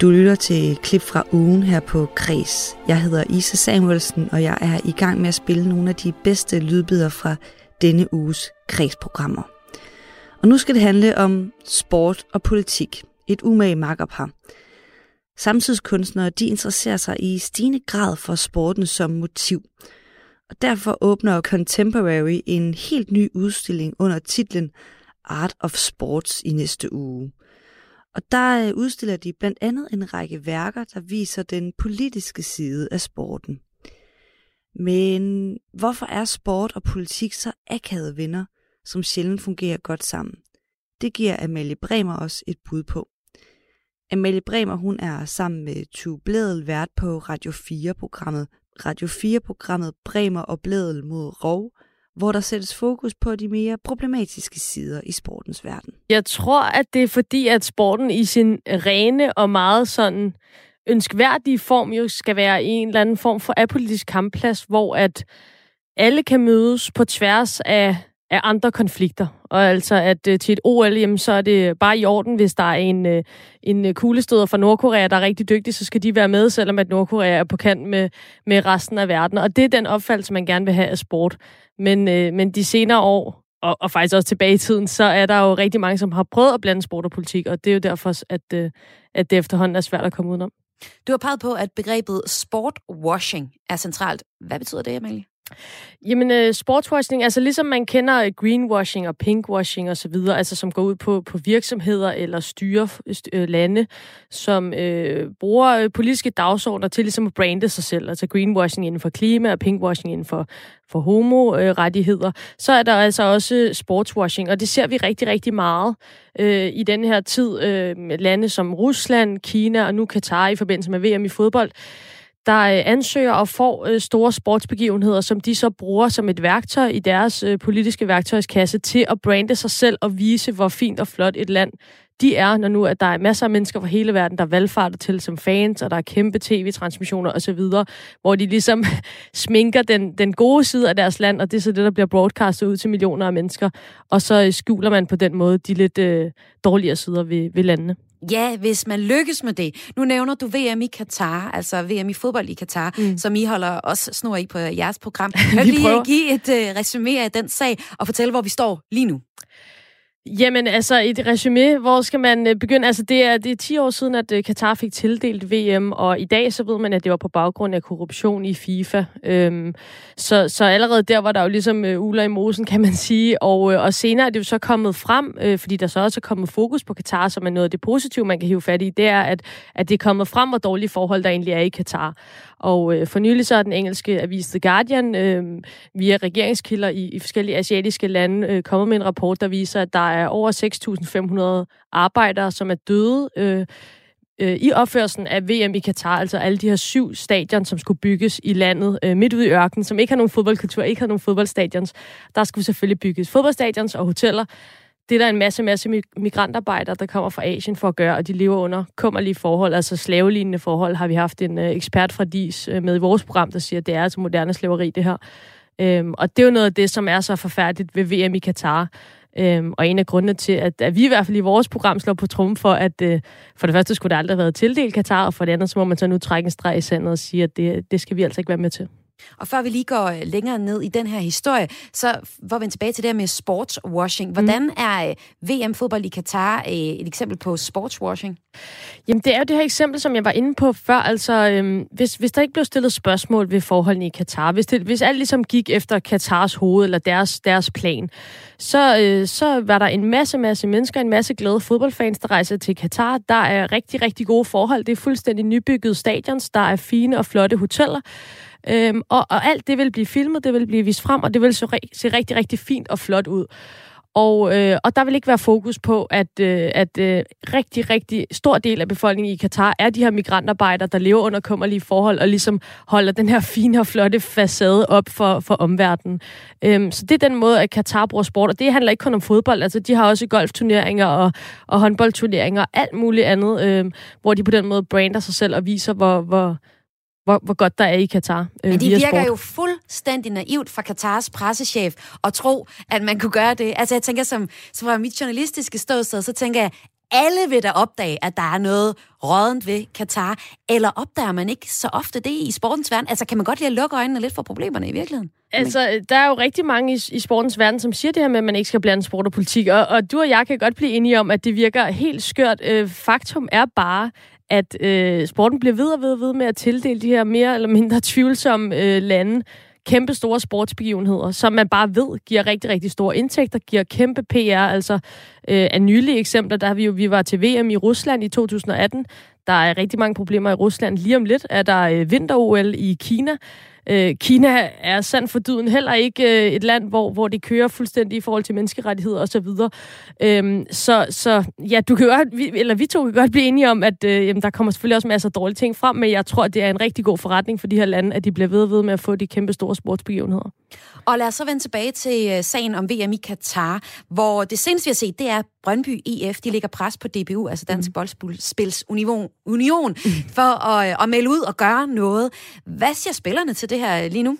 Du lytter til et klip fra ugen her på Kres. Jeg hedder Isa Samuelsen, og jeg er i gang med at spille nogle af de bedste lydbider fra denne uges Kres-programmer. Og nu skal det handle om sport og politik. Et umage makkerpar. Samtidskunstnere de interesserer sig i stigende grad for sporten som motiv. Og derfor åbner Contemporary en helt ny udstilling under titlen Art of Sports i næste uge. Og der øh, udstiller de blandt andet en række værker, der viser den politiske side af sporten. Men hvorfor er sport og politik så akavede venner, som sjældent fungerer godt sammen? Det giver Amalie Bremer os et bud på. Amalie Bremer hun er sammen med Tue Bledel vært på Radio 4-programmet Radio 4-programmet Bremer og Bledel mod Rov, hvor der sættes fokus på de mere problematiske sider i sportens verden. Jeg tror, at det er fordi, at sporten i sin rene og meget sådan ønskværdige form jo skal være en eller anden form for apolitisk kampplads, hvor at alle kan mødes på tværs af, af andre konflikter. Og altså, at øh, til et OL, jamen, så er det bare i orden, hvis der er en, øh, en øh, kuglestøder fra Nordkorea, der er rigtig dygtig, så skal de være med, selvom at Nordkorea er på kant med, med resten af verden. Og det er den opfattelse, man gerne vil have af sport. Men, øh, men de senere år, og, og faktisk også tilbage i tiden, så er der jo rigtig mange, som har prøvet at blande sport og politik, og det er jo derfor, at, øh, at det efterhånden er svært at komme udenom. Du har peget på, at begrebet sportwashing er centralt. Hvad betyder det, Amalie? Jamen, øh, sportswashing, altså ligesom man kender øh, greenwashing og pinkwashing osv., altså som går ud på, på virksomheder eller styre øh, lande, som øh, bruger politiske dagsordner til ligesom at brande sig selv, altså greenwashing inden for klima og pinkwashing inden for, for homorettigheder, så er der altså også sportswashing, og det ser vi rigtig, rigtig meget øh, i den her tid. Uh, lande som Rusland, Kina og nu Katar i forbindelse med VM i fodbold, der øh, ansøger og får øh, store sportsbegivenheder, som de så bruger som et værktøj i deres øh, politiske værktøjskasse til at brande sig selv og vise, hvor fint og flot et land de er, når nu at der er masser af mennesker fra hele verden, der valgfarter til som fans, og der er kæmpe tv-transmissioner osv., hvor de ligesom sminker den, den gode side af deres land, og det er så det, der bliver broadcastet ud til millioner af mennesker, og så skjuler man på den måde de lidt øh, dårligere sider ved, ved landene. Ja, hvis man lykkes med det. Nu nævner du VM i Katar, altså VM i fodbold i Katar, mm. som I holder også snor i på jeres program. Kan du lige give et uh, resume af den sag og fortælle, hvor vi står lige nu? Jamen, altså et resume, hvor skal man øh, begynde? Altså, det er, det er 10 år siden, at øh, Katar fik tildelt VM, og i dag så ved man, at det var på baggrund af korruption i FIFA. Øhm, så, så allerede der var der jo ligesom øh, uler i mosen, kan man sige. Og, øh, og senere er det jo så kommet frem, øh, fordi der så også er kommet fokus på Katar, som er noget af det positive, man kan hive fat i, det er, at, at det er kommet frem, hvor dårlige forhold der egentlig er i Katar. Og øh, for nylig så er den engelske avis The Guardian øh, via regeringskilder i, i forskellige asiatiske lande øh, kommet med en rapport, der viser, at der er over 6.500 arbejdere, som er døde øh, øh, i opførelsen af VM i Katar, altså alle de her syv stadion, som skulle bygges i landet øh, midt ude i ørkenen, som ikke har nogen fodboldkultur, ikke har nogen fodboldstadions. Der skulle selvfølgelig bygges fodboldstadions og hoteller, det er der en masse, masse migrantarbejdere, der kommer fra Asien for at gøre, og de lever under kummerlige forhold, altså slavelignende forhold, har vi haft en øh, ekspert fra DIS øh, med i vores program, der siger, at det er altså moderne slaveri, det her. Øhm, og det er jo noget af det, som er så forfærdeligt ved VM i Katar. Øhm, og en af grundene til, at, at vi i hvert fald i vores program slår på trum for, at øh, for det første skulle det aldrig have været tildelt Katar, og for det andet så må man så nu trække en streg i sandet og sige, at det, det skal vi altså ikke være med til. Og før vi lige går øh, længere ned i den her historie, så får vi tilbage til det her med sportswashing. Hvordan mm. er øh, VM-fodbold i Katar øh, et eksempel på sportswashing? Jamen, det er jo det her eksempel, som jeg var inde på før. Altså, øhm, hvis, hvis der ikke blev stillet spørgsmål ved forholdene i Katar, hvis, det, hvis alt ligesom gik efter Katars hoved eller deres, deres plan, så, øh, så var der en masse, masse mennesker, en masse glade fodboldfans, der rejser til Katar. Der er rigtig, rigtig gode forhold. Det er fuldstændig nybyggede stadions. Der er fine og flotte hoteller. Øhm, og, og alt det vil blive filmet, det vil blive vist frem, og det vil se, se rigtig, rigtig fint og flot ud. Og, øh, og der vil ikke være fokus på, at, øh, at øh, rigtig, rigtig stor del af befolkningen i Katar er de her migrantarbejdere, der lever under kummerlige forhold og ligesom holder den her fine og flotte facade op for, for omverdenen. Øhm, så det er den måde, at Katar bruger sport, og det handler ikke kun om fodbold. Altså, de har også golfturneringer og, og håndboldturneringer og alt muligt andet, øh, hvor de på den måde brander sig selv og viser, hvor, hvor hvor, hvor godt der er i Katar. Øh, Men de virker sport. jo fuldstændig naivt fra Katars pressechef at tro, at man kunne gøre det. Altså jeg tænker, som, som fra mit journalistiske ståsted, så tænker jeg, alle vil da opdage, at der er noget rådent ved Katar, eller opdager man ikke så ofte det i sportens verden? Altså, kan man godt lide at lukke øjnene lidt for problemerne i virkeligheden? Altså, der er jo rigtig mange i, i sportens verden, som siger det her med, at man ikke skal blande sport og politik, og, og du og jeg kan godt blive enige om, at det virker helt skørt. Øh, faktum er bare, at øh, sporten bliver ved og ved og ved med at tildele de her mere eller mindre tvivlsomme øh, lande kæmpe store sportsbegivenheder, som man bare ved giver rigtig, rigtig store indtægter, giver kæmpe PR. Altså øh, af nylige eksempler, der har vi jo, vi var til VM i Rusland i 2018. Der er rigtig mange problemer i Rusland. Lige om lidt er der øh, vinter-OL i Kina. Øh, Kina er sandt for dyden heller ikke øh, et land, hvor, hvor det kører fuldstændig i forhold til menneskerettigheder osv. Så, øhm, så, så ja, du kan godt, vi, eller vi to kan godt blive enige om, at øh, jamen, der kommer selvfølgelig også masser af dårlige ting frem, men jeg tror, det er en rigtig god forretning for de her lande, at de bliver ved ved med at få de kæmpe store sportsbegivenheder. Og lad os så vende tilbage til øh, sagen om VM i Katar, hvor det seneste, vi har set, det er Brøndby IF. De lægger pres på DBU, altså Dansk mm. Boldspils Union, Union mm. for at, øh, at melde ud og gøre noget. Hvad siger spillerne til det her lige nu?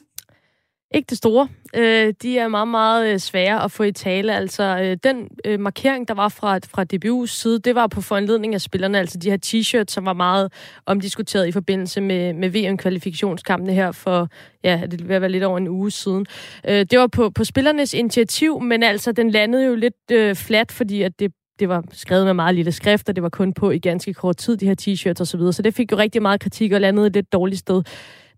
Ikke det store. Øh, de er meget, meget øh, svære at få i tale. Altså, øh, den øh, markering, der var fra, fra DBU's side, det var på foranledning af spillerne, altså de her t-shirts, som var meget omdiskuteret i forbindelse med, med VM-kvalifikationskampene her for, ja, det vil være lidt over en uge siden. Øh, det var på, på spillernes initiativ, men altså, den landede jo lidt øh, flat, fordi at det det var skrevet med meget lille skrift, og det var kun på i ganske kort tid, de her t-shirts osv., så, videre. så det fik jo rigtig meget kritik og landede et lidt dårligt sted.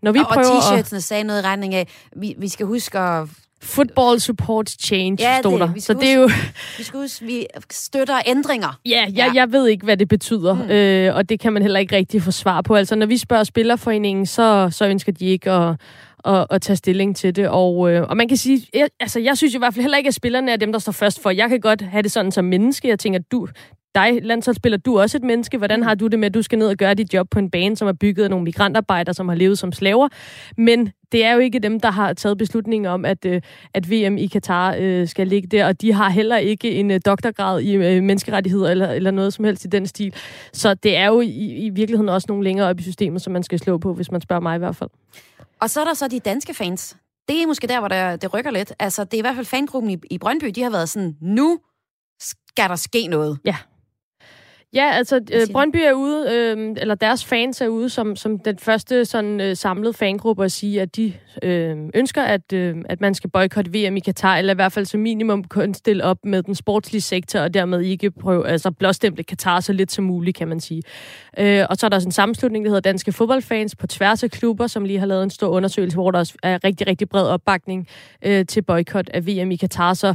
Når vi og, prøver og t-shirtsene at... sagde noget i retning af, vi, vi skal huske at Football supports change, ja, stod der. så det er jo... vi skal huske, vi støtter ændringer. Ja, jeg, ja. jeg ved ikke, hvad det betyder, mm. øh, og det kan man heller ikke rigtig få svar på. Altså, når vi spørger Spillerforeningen, så, så ønsker de ikke at, at, at tage stilling til det. Og, øh, og man kan sige, jeg, altså, jeg synes i hvert fald heller ikke, at spillerne er dem, der står først for. Jeg kan godt have det sådan som menneske. Jeg tænker, du, dig, landsholdsspiller, du er også et menneske. Hvordan har du det med, at du skal ned og gøre dit job på en bane, som er bygget af nogle migrantarbejdere, som har levet som slaver? Men det er jo ikke dem, der har taget beslutningen om, at, øh, at VM i Katar øh, skal ligge der, og de har heller ikke en øh, doktorgrad i øh, menneskerettigheder eller, eller noget som helst i den stil. Så det er jo i, i virkeligheden også nogle længere op i systemet, som man skal slå på, hvis man spørger mig i hvert fald. Og så er der så de danske fans. Det er måske der, hvor der, det rykker lidt. Altså, det er i hvert fald fangruppen i, i Brøndby, de har været sådan, nu skal der ske noget. Ja. Ja, altså øh, Brøndby er ude, øh, eller deres fans er ude som, som den første sådan øh, samlede fangruppe at sige, at de øh, ønsker, at, øh, at man skal boykotte VM i Katar, eller i hvert fald som minimum kun stille op med den sportslige sektor, og dermed ikke prøve, altså blåstemple Katar så lidt som muligt, kan man sige. Øh, og så er der sådan en sammenslutning, der hedder Danske Fodboldfans på tværs af klubber, som lige har lavet en stor undersøgelse, hvor der er rigtig, rigtig bred opbakning øh, til boykot af VM i Katar. Så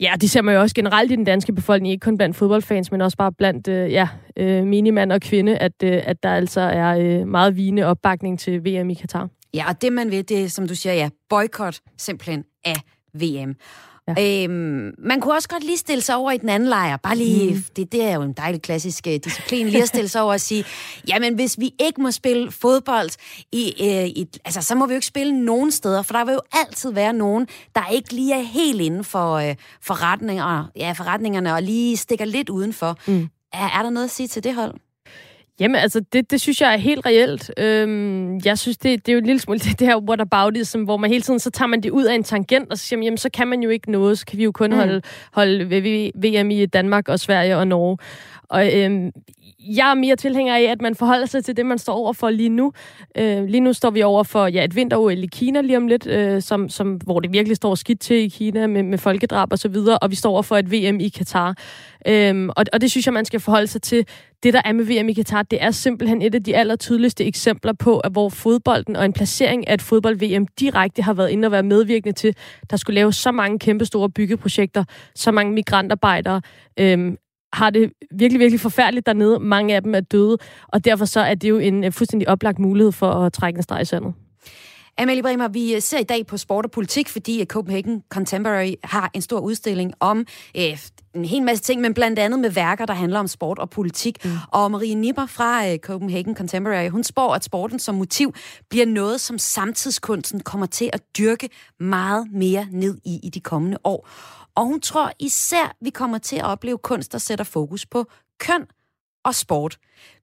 Ja, det ser man jo også generelt i den danske befolkning, ikke kun blandt fodboldfans, men også bare blandt øh, ja, øh, minimand og kvinde, at, øh, at der altså er øh, meget vigende opbakning til VM i Katar. Ja, og det man vil, det er, som du siger, ja, boykot simpelthen af VM. Ja. Øhm, man kunne også godt lige stille sig over i den anden lejr. Bare lige, mm. det, det er jo en dejlig klassisk uh, disciplin, lige at stille sig over og sige, jamen hvis vi ikke må spille fodbold, i, uh, i, altså, så må vi jo ikke spille nogen steder, for der vil jo altid være nogen, der ikke lige er helt inden for uh, forretninger, ja, forretningerne og lige stikker lidt udenfor. Mm. Er, er der noget at sige til det hold? Jamen, altså, det, det synes jeg er helt reelt. Øhm, jeg synes, det, det er jo en lille smule det, det her whataboutism, hvor man hele tiden, så tager man det ud af en tangent, og så siger man, jamen, så kan man jo ikke noget, så kan vi jo kun mm. holde, holde VM i Danmark og Sverige og Norge. Og øhm, jeg er mere tilhænger af, at man forholder sig til det, man står over for lige nu. Øh, lige nu står vi over for ja, et vinter i Kina lige om lidt, øh, som, som, hvor det virkelig står skidt til i Kina med, med folkedrab og så videre, og vi står over for et VM i Katar. Øhm, og, og det synes jeg, man skal forholde sig til. Det, der er med VM i Katar, det er simpelthen et af de allertydeligste eksempler på, at hvor fodbolden og en placering af et fodbold-VM direkte har været inde og være medvirkende til, der skulle lave så mange kæmpe store byggeprojekter, så mange migrantarbejdere, Øhm, har det virkelig, virkelig forfærdeligt dernede. Mange af dem er døde, og derfor så er det jo en øh, fuldstændig oplagt mulighed for at trække en streg i sandet. Amelie Bremer, vi øh, ser i dag på sport og politik, fordi Copenhagen Contemporary har en stor udstilling om øh, en hel masse ting, men blandt andet med værker, der handler om sport og politik. Mm. Og Marie Nipper fra øh, Copenhagen Contemporary, hun spår, at sporten som motiv bliver noget, som samtidskunsten kommer til at dyrke meget mere ned i i de kommende år. Og hun tror især, vi kommer til at opleve kunst, der sætter fokus på køn og sport.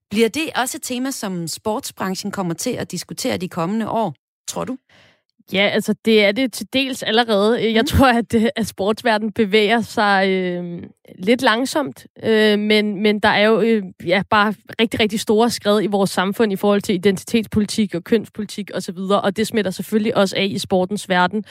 Bliver det også et tema, som sportsbranchen kommer til at diskutere de kommende år, tror du? Ja, altså det er det til dels allerede. Jeg mm. tror, at, øh, at sportsverdenen bevæger sig øh, lidt langsomt, øh, men, men der er jo øh, ja, bare rigtig, rigtig store skred i vores samfund i forhold til identitetspolitik og kønspolitik osv., og, og det smitter selvfølgelig også af i sportens verden.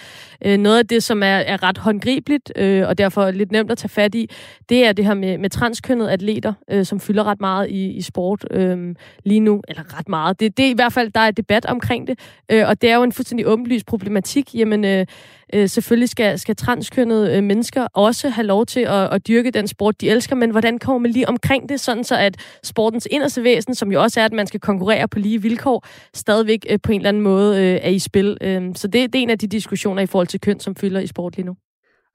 Øh, noget af det, som er, er ret håndgribeligt, øh, og derfor lidt nemt at tage fat i, det er det her med, med transkønnede atleter, øh, som fylder ret meget i, i sport øh, lige nu, eller ret meget. Det, det er i hvert fald, der er debat omkring det, øh, og det er jo en fuldstændig åbenlyst problematik, jamen øh, øh, selvfølgelig skal, skal transkønnede øh, mennesker også have lov til at, at dyrke den sport, de elsker, men hvordan kommer man lige omkring det, sådan så at sportens inderste væsen, som jo også er, at man skal konkurrere på lige vilkår, stadigvæk øh, på en eller anden måde øh, er i spil. Øh, så det, det er en af de diskussioner i forhold til køn, som fylder i sport lige nu.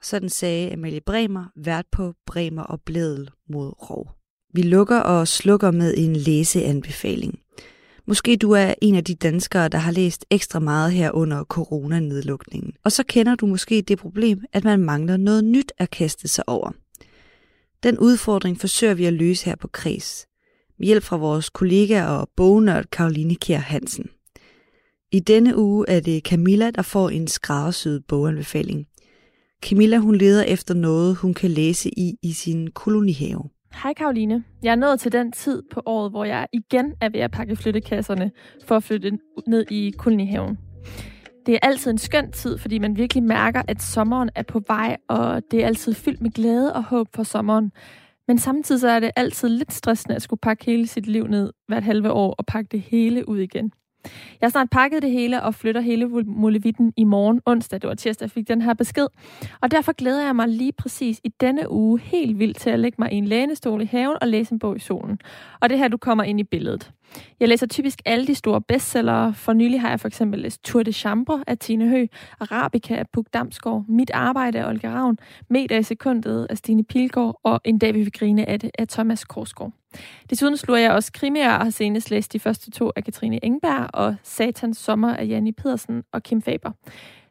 Sådan sagde Amalie Bremer, vært på Bremer og Blædel mod Rov. Vi lukker og slukker med en læseanbefaling. Måske du er en af de danskere, der har læst ekstra meget her under coronanedlukningen. Og så kender du måske det problem, at man mangler noget nyt at kaste sig over. Den udfordring forsøger vi at løse her på Kris. Med hjælp fra vores kollega og bognørd Karoline Kjær Hansen. I denne uge er det Camilla, der får en skræddersyet boganbefaling. Camilla hun leder efter noget, hun kan læse i i sin kolonihave. Hej Karoline. Jeg er nået til den tid på året, hvor jeg igen er ved at pakke flyttekasserne for at flytte ned i kolonihaven. Det er altid en skøn tid, fordi man virkelig mærker, at sommeren er på vej, og det er altid fyldt med glæde og håb for sommeren. Men samtidig så er det altid lidt stressende at skulle pakke hele sit liv ned hvert halve år og pakke det hele ud igen. Jeg har snart pakket det hele og flytter hele Molevitten i morgen onsdag. Det var tirsdag, jeg fik den her besked. Og derfor glæder jeg mig lige præcis i denne uge helt vildt til at lægge mig i en lænestol i haven og læse en bog i solen. Og det her, du kommer ind i billedet. Jeg læser typisk alle de store bestsellere. For nylig har jeg for eksempel læst Tour de Chambre af Tine Hø, Arabica af Puk Damsgaard, Mit Arbejde af Olga Ravn, Meter i sekundet af Stine Pilgaard og En dag vi vil grine af det af Thomas Korsgaard. Desuden slår jeg også krimier og har senest læst de første to af Katrine Engberg og Satans Sommer af Janni Pedersen og Kim Faber.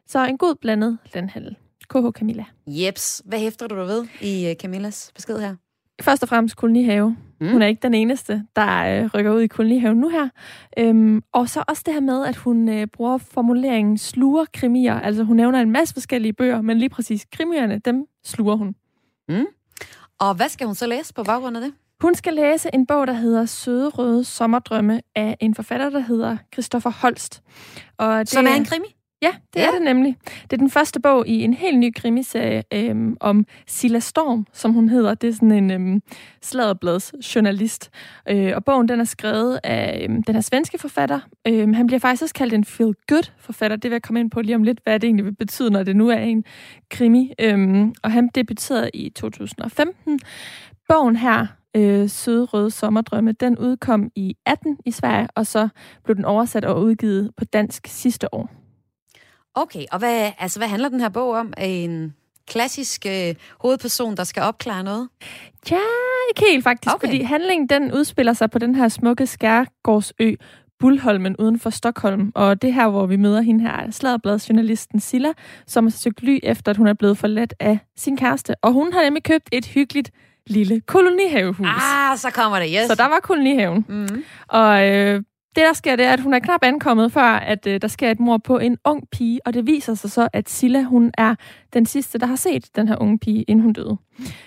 Så en god blandet landhandel. KH Camilla. Jeps. Hvad hæfter du dig ved i øh, Camillas besked her? Først og fremmest kolonihave. Mm. Hun er ikke den eneste, der øh, rykker ud i kolonihaven nu her. Øhm, og så også det her med, at hun øh, bruger formuleringen sluger krimier. Altså hun nævner en masse forskellige bøger, men lige præcis krimierne, dem sluger hun. Mm. Og hvad skal hun så læse på baggrund af det? Hun skal læse en bog, der hedder Søde Røde Sommerdrømme af en forfatter, der hedder Christoffer Holst. Og det, Som er en krimi? Ja, det ja. er det nemlig. Det er den første bog i en helt ny krimiserie øhm, om Silla Storm, som hun hedder. Det er sådan en øhm, sladerblads journalist. Øh, og bogen den er skrevet af øhm, den her svenske forfatter. Øhm, han bliver faktisk også kaldt en feel-good forfatter. Det vil jeg komme ind på lige om lidt, hvad det egentlig vil betyde, når det nu er en krimi. Øhm, og han debuterede i 2015. Bogen her, øh, Søde Røde Sommerdrømme, den udkom i 18 i Sverige, og så blev den oversat og udgivet på dansk sidste år. Okay, og hvad, altså, hvad handler den her bog om? En klassisk øh, hovedperson, der skal opklare noget? Ja, ikke helt faktisk, okay. fordi handlingen den udspiller sig på den her smukke skærgårdsø, Bullholmen uden for Stockholm. Og det her, hvor vi møder hende her, sladderbladsjournalisten Silla, som har søgt ly efter, at hun er blevet forladt af sin kæreste. Og hun har nemlig købt et hyggeligt lille kolonihavehus. Ah, så kommer det, yes. Så der var kolonihaven. Mm. Og øh, det, der sker, det er, at hun er knap ankommet, før at øh, der sker et mor på en ung pige, og det viser sig så, at Silla, hun er den sidste, der har set den her unge pige, inden hun døde.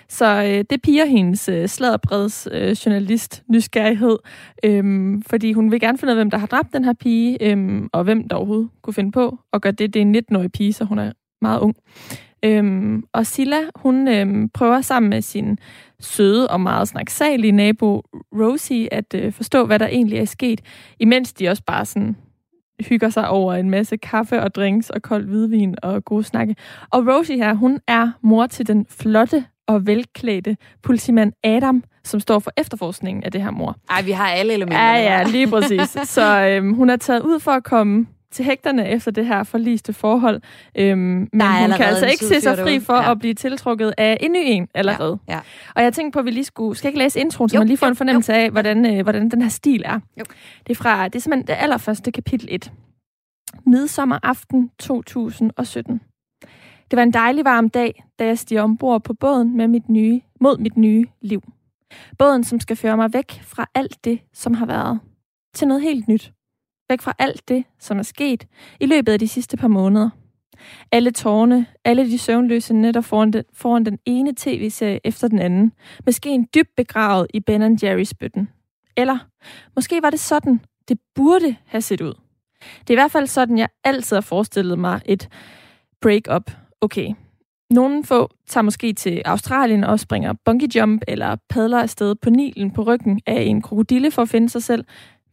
Så øh, det piger hendes øh, sladderbreds øh, journalist nysgerrighed, øh, fordi hun vil gerne finde ud af, hvem der har dræbt den her pige, øh, og hvem der overhovedet kunne finde på at gøre det. Det er en 19-årig pige, så hun er meget ung. Øhm, og Silla, hun øhm, prøver sammen med sin søde og meget snaksalige nabo Rosie at øh, forstå, hvad der egentlig er sket, imens de også bare sådan hygger sig over en masse kaffe og drinks og kold hvidvin og gode snakke. Og Rosie her, hun er mor til den flotte og velklædte politimand Adam, som står for efterforskningen af det her mor. Ej, vi har alle elementer. Ja, ja, lige præcis. Så øhm, hun er taget ud for at komme til hægterne efter det her forliste forhold. Øhm, men hun kan altså ikke se sig fri for ja. at blive tiltrukket af en ny en allerede. Ja. Ja. Og jeg tænkte på, at vi lige skulle... Skal ikke læse introen, så jo, man lige får en fornemmelse jo. af, hvordan, øh, hvordan den her stil er? Jo. Det er fra... Det er simpelthen det allerførste kapitel 1. Midsommeraften 2017. Det var en dejlig varm dag, da jeg stiger ombord på båden med mit nye, mod mit nye liv. Båden, som skal føre mig væk fra alt det, som har været, til noget helt nyt væk fra alt det, som er sket i løbet af de sidste par måneder. Alle tårne, alle de søvnløse nætter foran den, foran den ene tv-serie efter den anden. Måske en dybt begravet i Ben Jerry's bøtten. Eller måske var det sådan, det burde have set ud. Det er i hvert fald sådan, jeg altid har forestillet mig et break-up. Okay, nogle få tager måske til Australien og springer bungee jump eller padler afsted på Nilen på ryggen af en krokodille for at finde sig selv.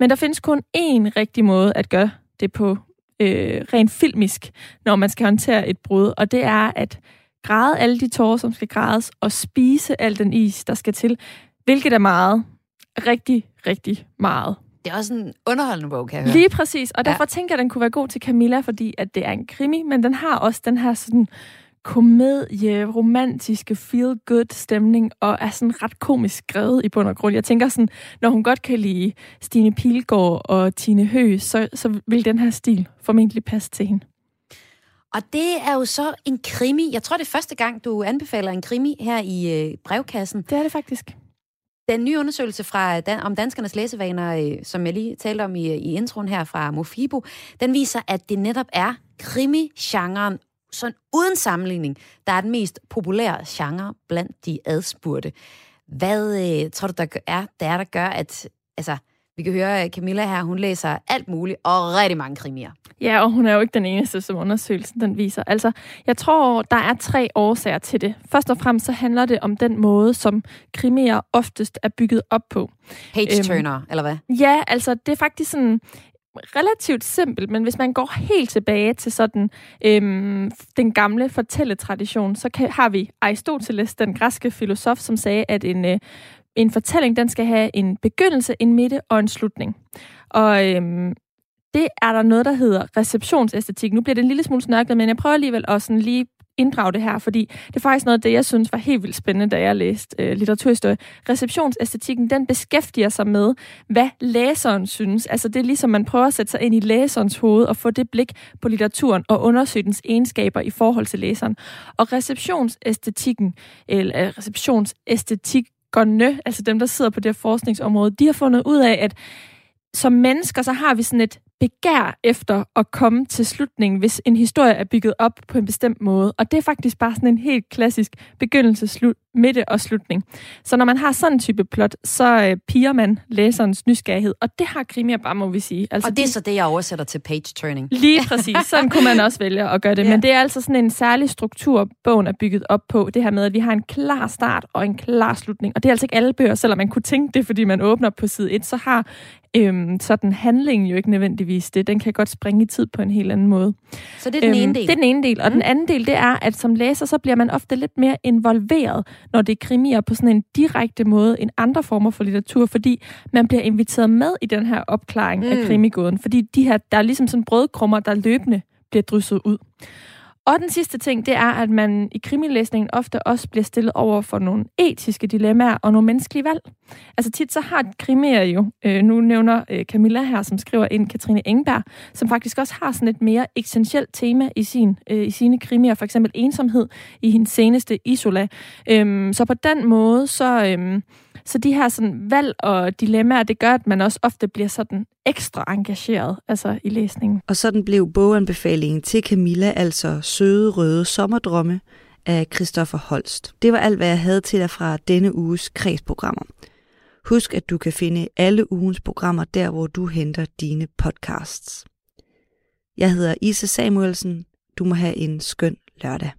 Men der findes kun én rigtig måde at gøre det på øh, rent filmisk, når man skal håndtere et brud, og det er at græde alle de tårer, som skal grædes, og spise al den is, der skal til, hvilket er meget. Rigtig, rigtig meget. Det er også en underholdende bog, kan jeg høre. Lige præcis, og derfor ja. tænker jeg, at den kunne være god til Camilla, fordi at det er en krimi, men den har også den her sådan komedie, romantiske, feel-good stemning, og er sådan ret komisk skrevet i bund og grund. Jeg tænker sådan, når hun godt kan lide Stine Pilgaard og Tine Høgh, så, så vil den her stil formentlig passe til hende. Og det er jo så en krimi. Jeg tror, det er første gang, du anbefaler en krimi her i øh, brevkassen. Det er det faktisk. Den nye undersøgelse fra Dan- om danskernes læsevaner, øh, som jeg lige talte om i, i introen her fra Mofibo, den viser, at det netop er krimi-genren sådan uden sammenligning, der er den mest populære genre blandt de adspurgte. Hvad øh, tror du, der er, der er, der gør, at... Altså, vi kan høre, Camilla her, hun læser alt muligt, og rigtig mange krimier. Ja, og hun er jo ikke den eneste, som undersøgelsen den viser. Altså, jeg tror, der er tre årsager til det. Først og fremmest så handler det om den måde, som krimier oftest er bygget op på. Page-turner, øhm, eller hvad? Ja, altså det er faktisk sådan relativt simpelt, men hvis man går helt tilbage til sådan øhm, den gamle fortælletradition, så kan, har vi Aristoteles, den græske filosof, som sagde, at en, øh, en fortælling den skal have en begyndelse, en midte og en slutning. Og øhm, det er der noget, der hedder receptionsæstetik. Nu bliver det en lille smule snørklet, men jeg prøver alligevel at sådan lige inddrage det her, fordi det er faktisk noget af det, jeg synes var helt vildt spændende, da jeg læste øh, litteraturhistorie. Receptionsæstetikken, den beskæftiger sig med, hvad læseren synes. Altså det er ligesom, man prøver at sætte sig ind i læserens hoved og få det blik på litteraturen og undersøge dens egenskaber i forhold til læseren. Og receptionsæstetikken, eller øh, receptionsæstetikerne, altså dem, der sidder på det her forskningsområde, de har fundet ud af, at som mennesker, så har vi sådan et begær efter at komme til slutningen, hvis en historie er bygget op på en bestemt måde. Og det er faktisk bare sådan en helt klassisk begyndelse, slut, midte og slutning. Så når man har sådan en type plot, så øh, piger man læserens nysgerrighed. Og det har krimier bare, må vi sige. Altså, og det er så det, jeg oversætter til page-turning. Lige præcis. Sådan kunne man også vælge at gøre det. Yeah. Men det er altså sådan en særlig struktur, bogen er bygget op på. Det her med, at vi har en klar start og en klar slutning. Og det er altså ikke alle bøger, selvom man kunne tænke det, fordi man åbner på side 1, så har øhm, sådan handlingen jo ikke nødvendigvis det. Den kan godt springe i tid på en helt anden måde. Så det er den øhm, ene del? Det er den ene del. Og mm. den anden del, det er, at som læser, så bliver man ofte lidt mere involveret, når det er krimier på sådan en direkte måde end andre former for litteratur, fordi man bliver inviteret med i den her opklaring mm. af krimigåden. Fordi de her, der er ligesom sådan brødkrummer, der løbende bliver drysset ud. Og den sidste ting, det er, at man i krimilæsningen ofte også bliver stillet over for nogle etiske dilemmaer og nogle menneskelige valg. Altså tit så har krimier jo, øh, nu nævner øh, Camilla her, som skriver ind, Katrine Engberg, som faktisk også har sådan et mere essentielt tema i, sin, øh, i sine krimier, for eksempel ensomhed i hendes seneste Isola. Øhm, så på den måde, så... Øh, så de her sådan valg og dilemmaer, det gør, at man også ofte bliver sådan ekstra engageret altså i læsningen. Og sådan blev boganbefalingen til Camilla altså Søde Røde Sommerdrømme af Christoffer Holst. Det var alt, hvad jeg havde til dig fra denne uges kredsprogrammer. Husk, at du kan finde alle ugens programmer der, hvor du henter dine podcasts. Jeg hedder Isa Samuelsen. Du må have en skøn lørdag.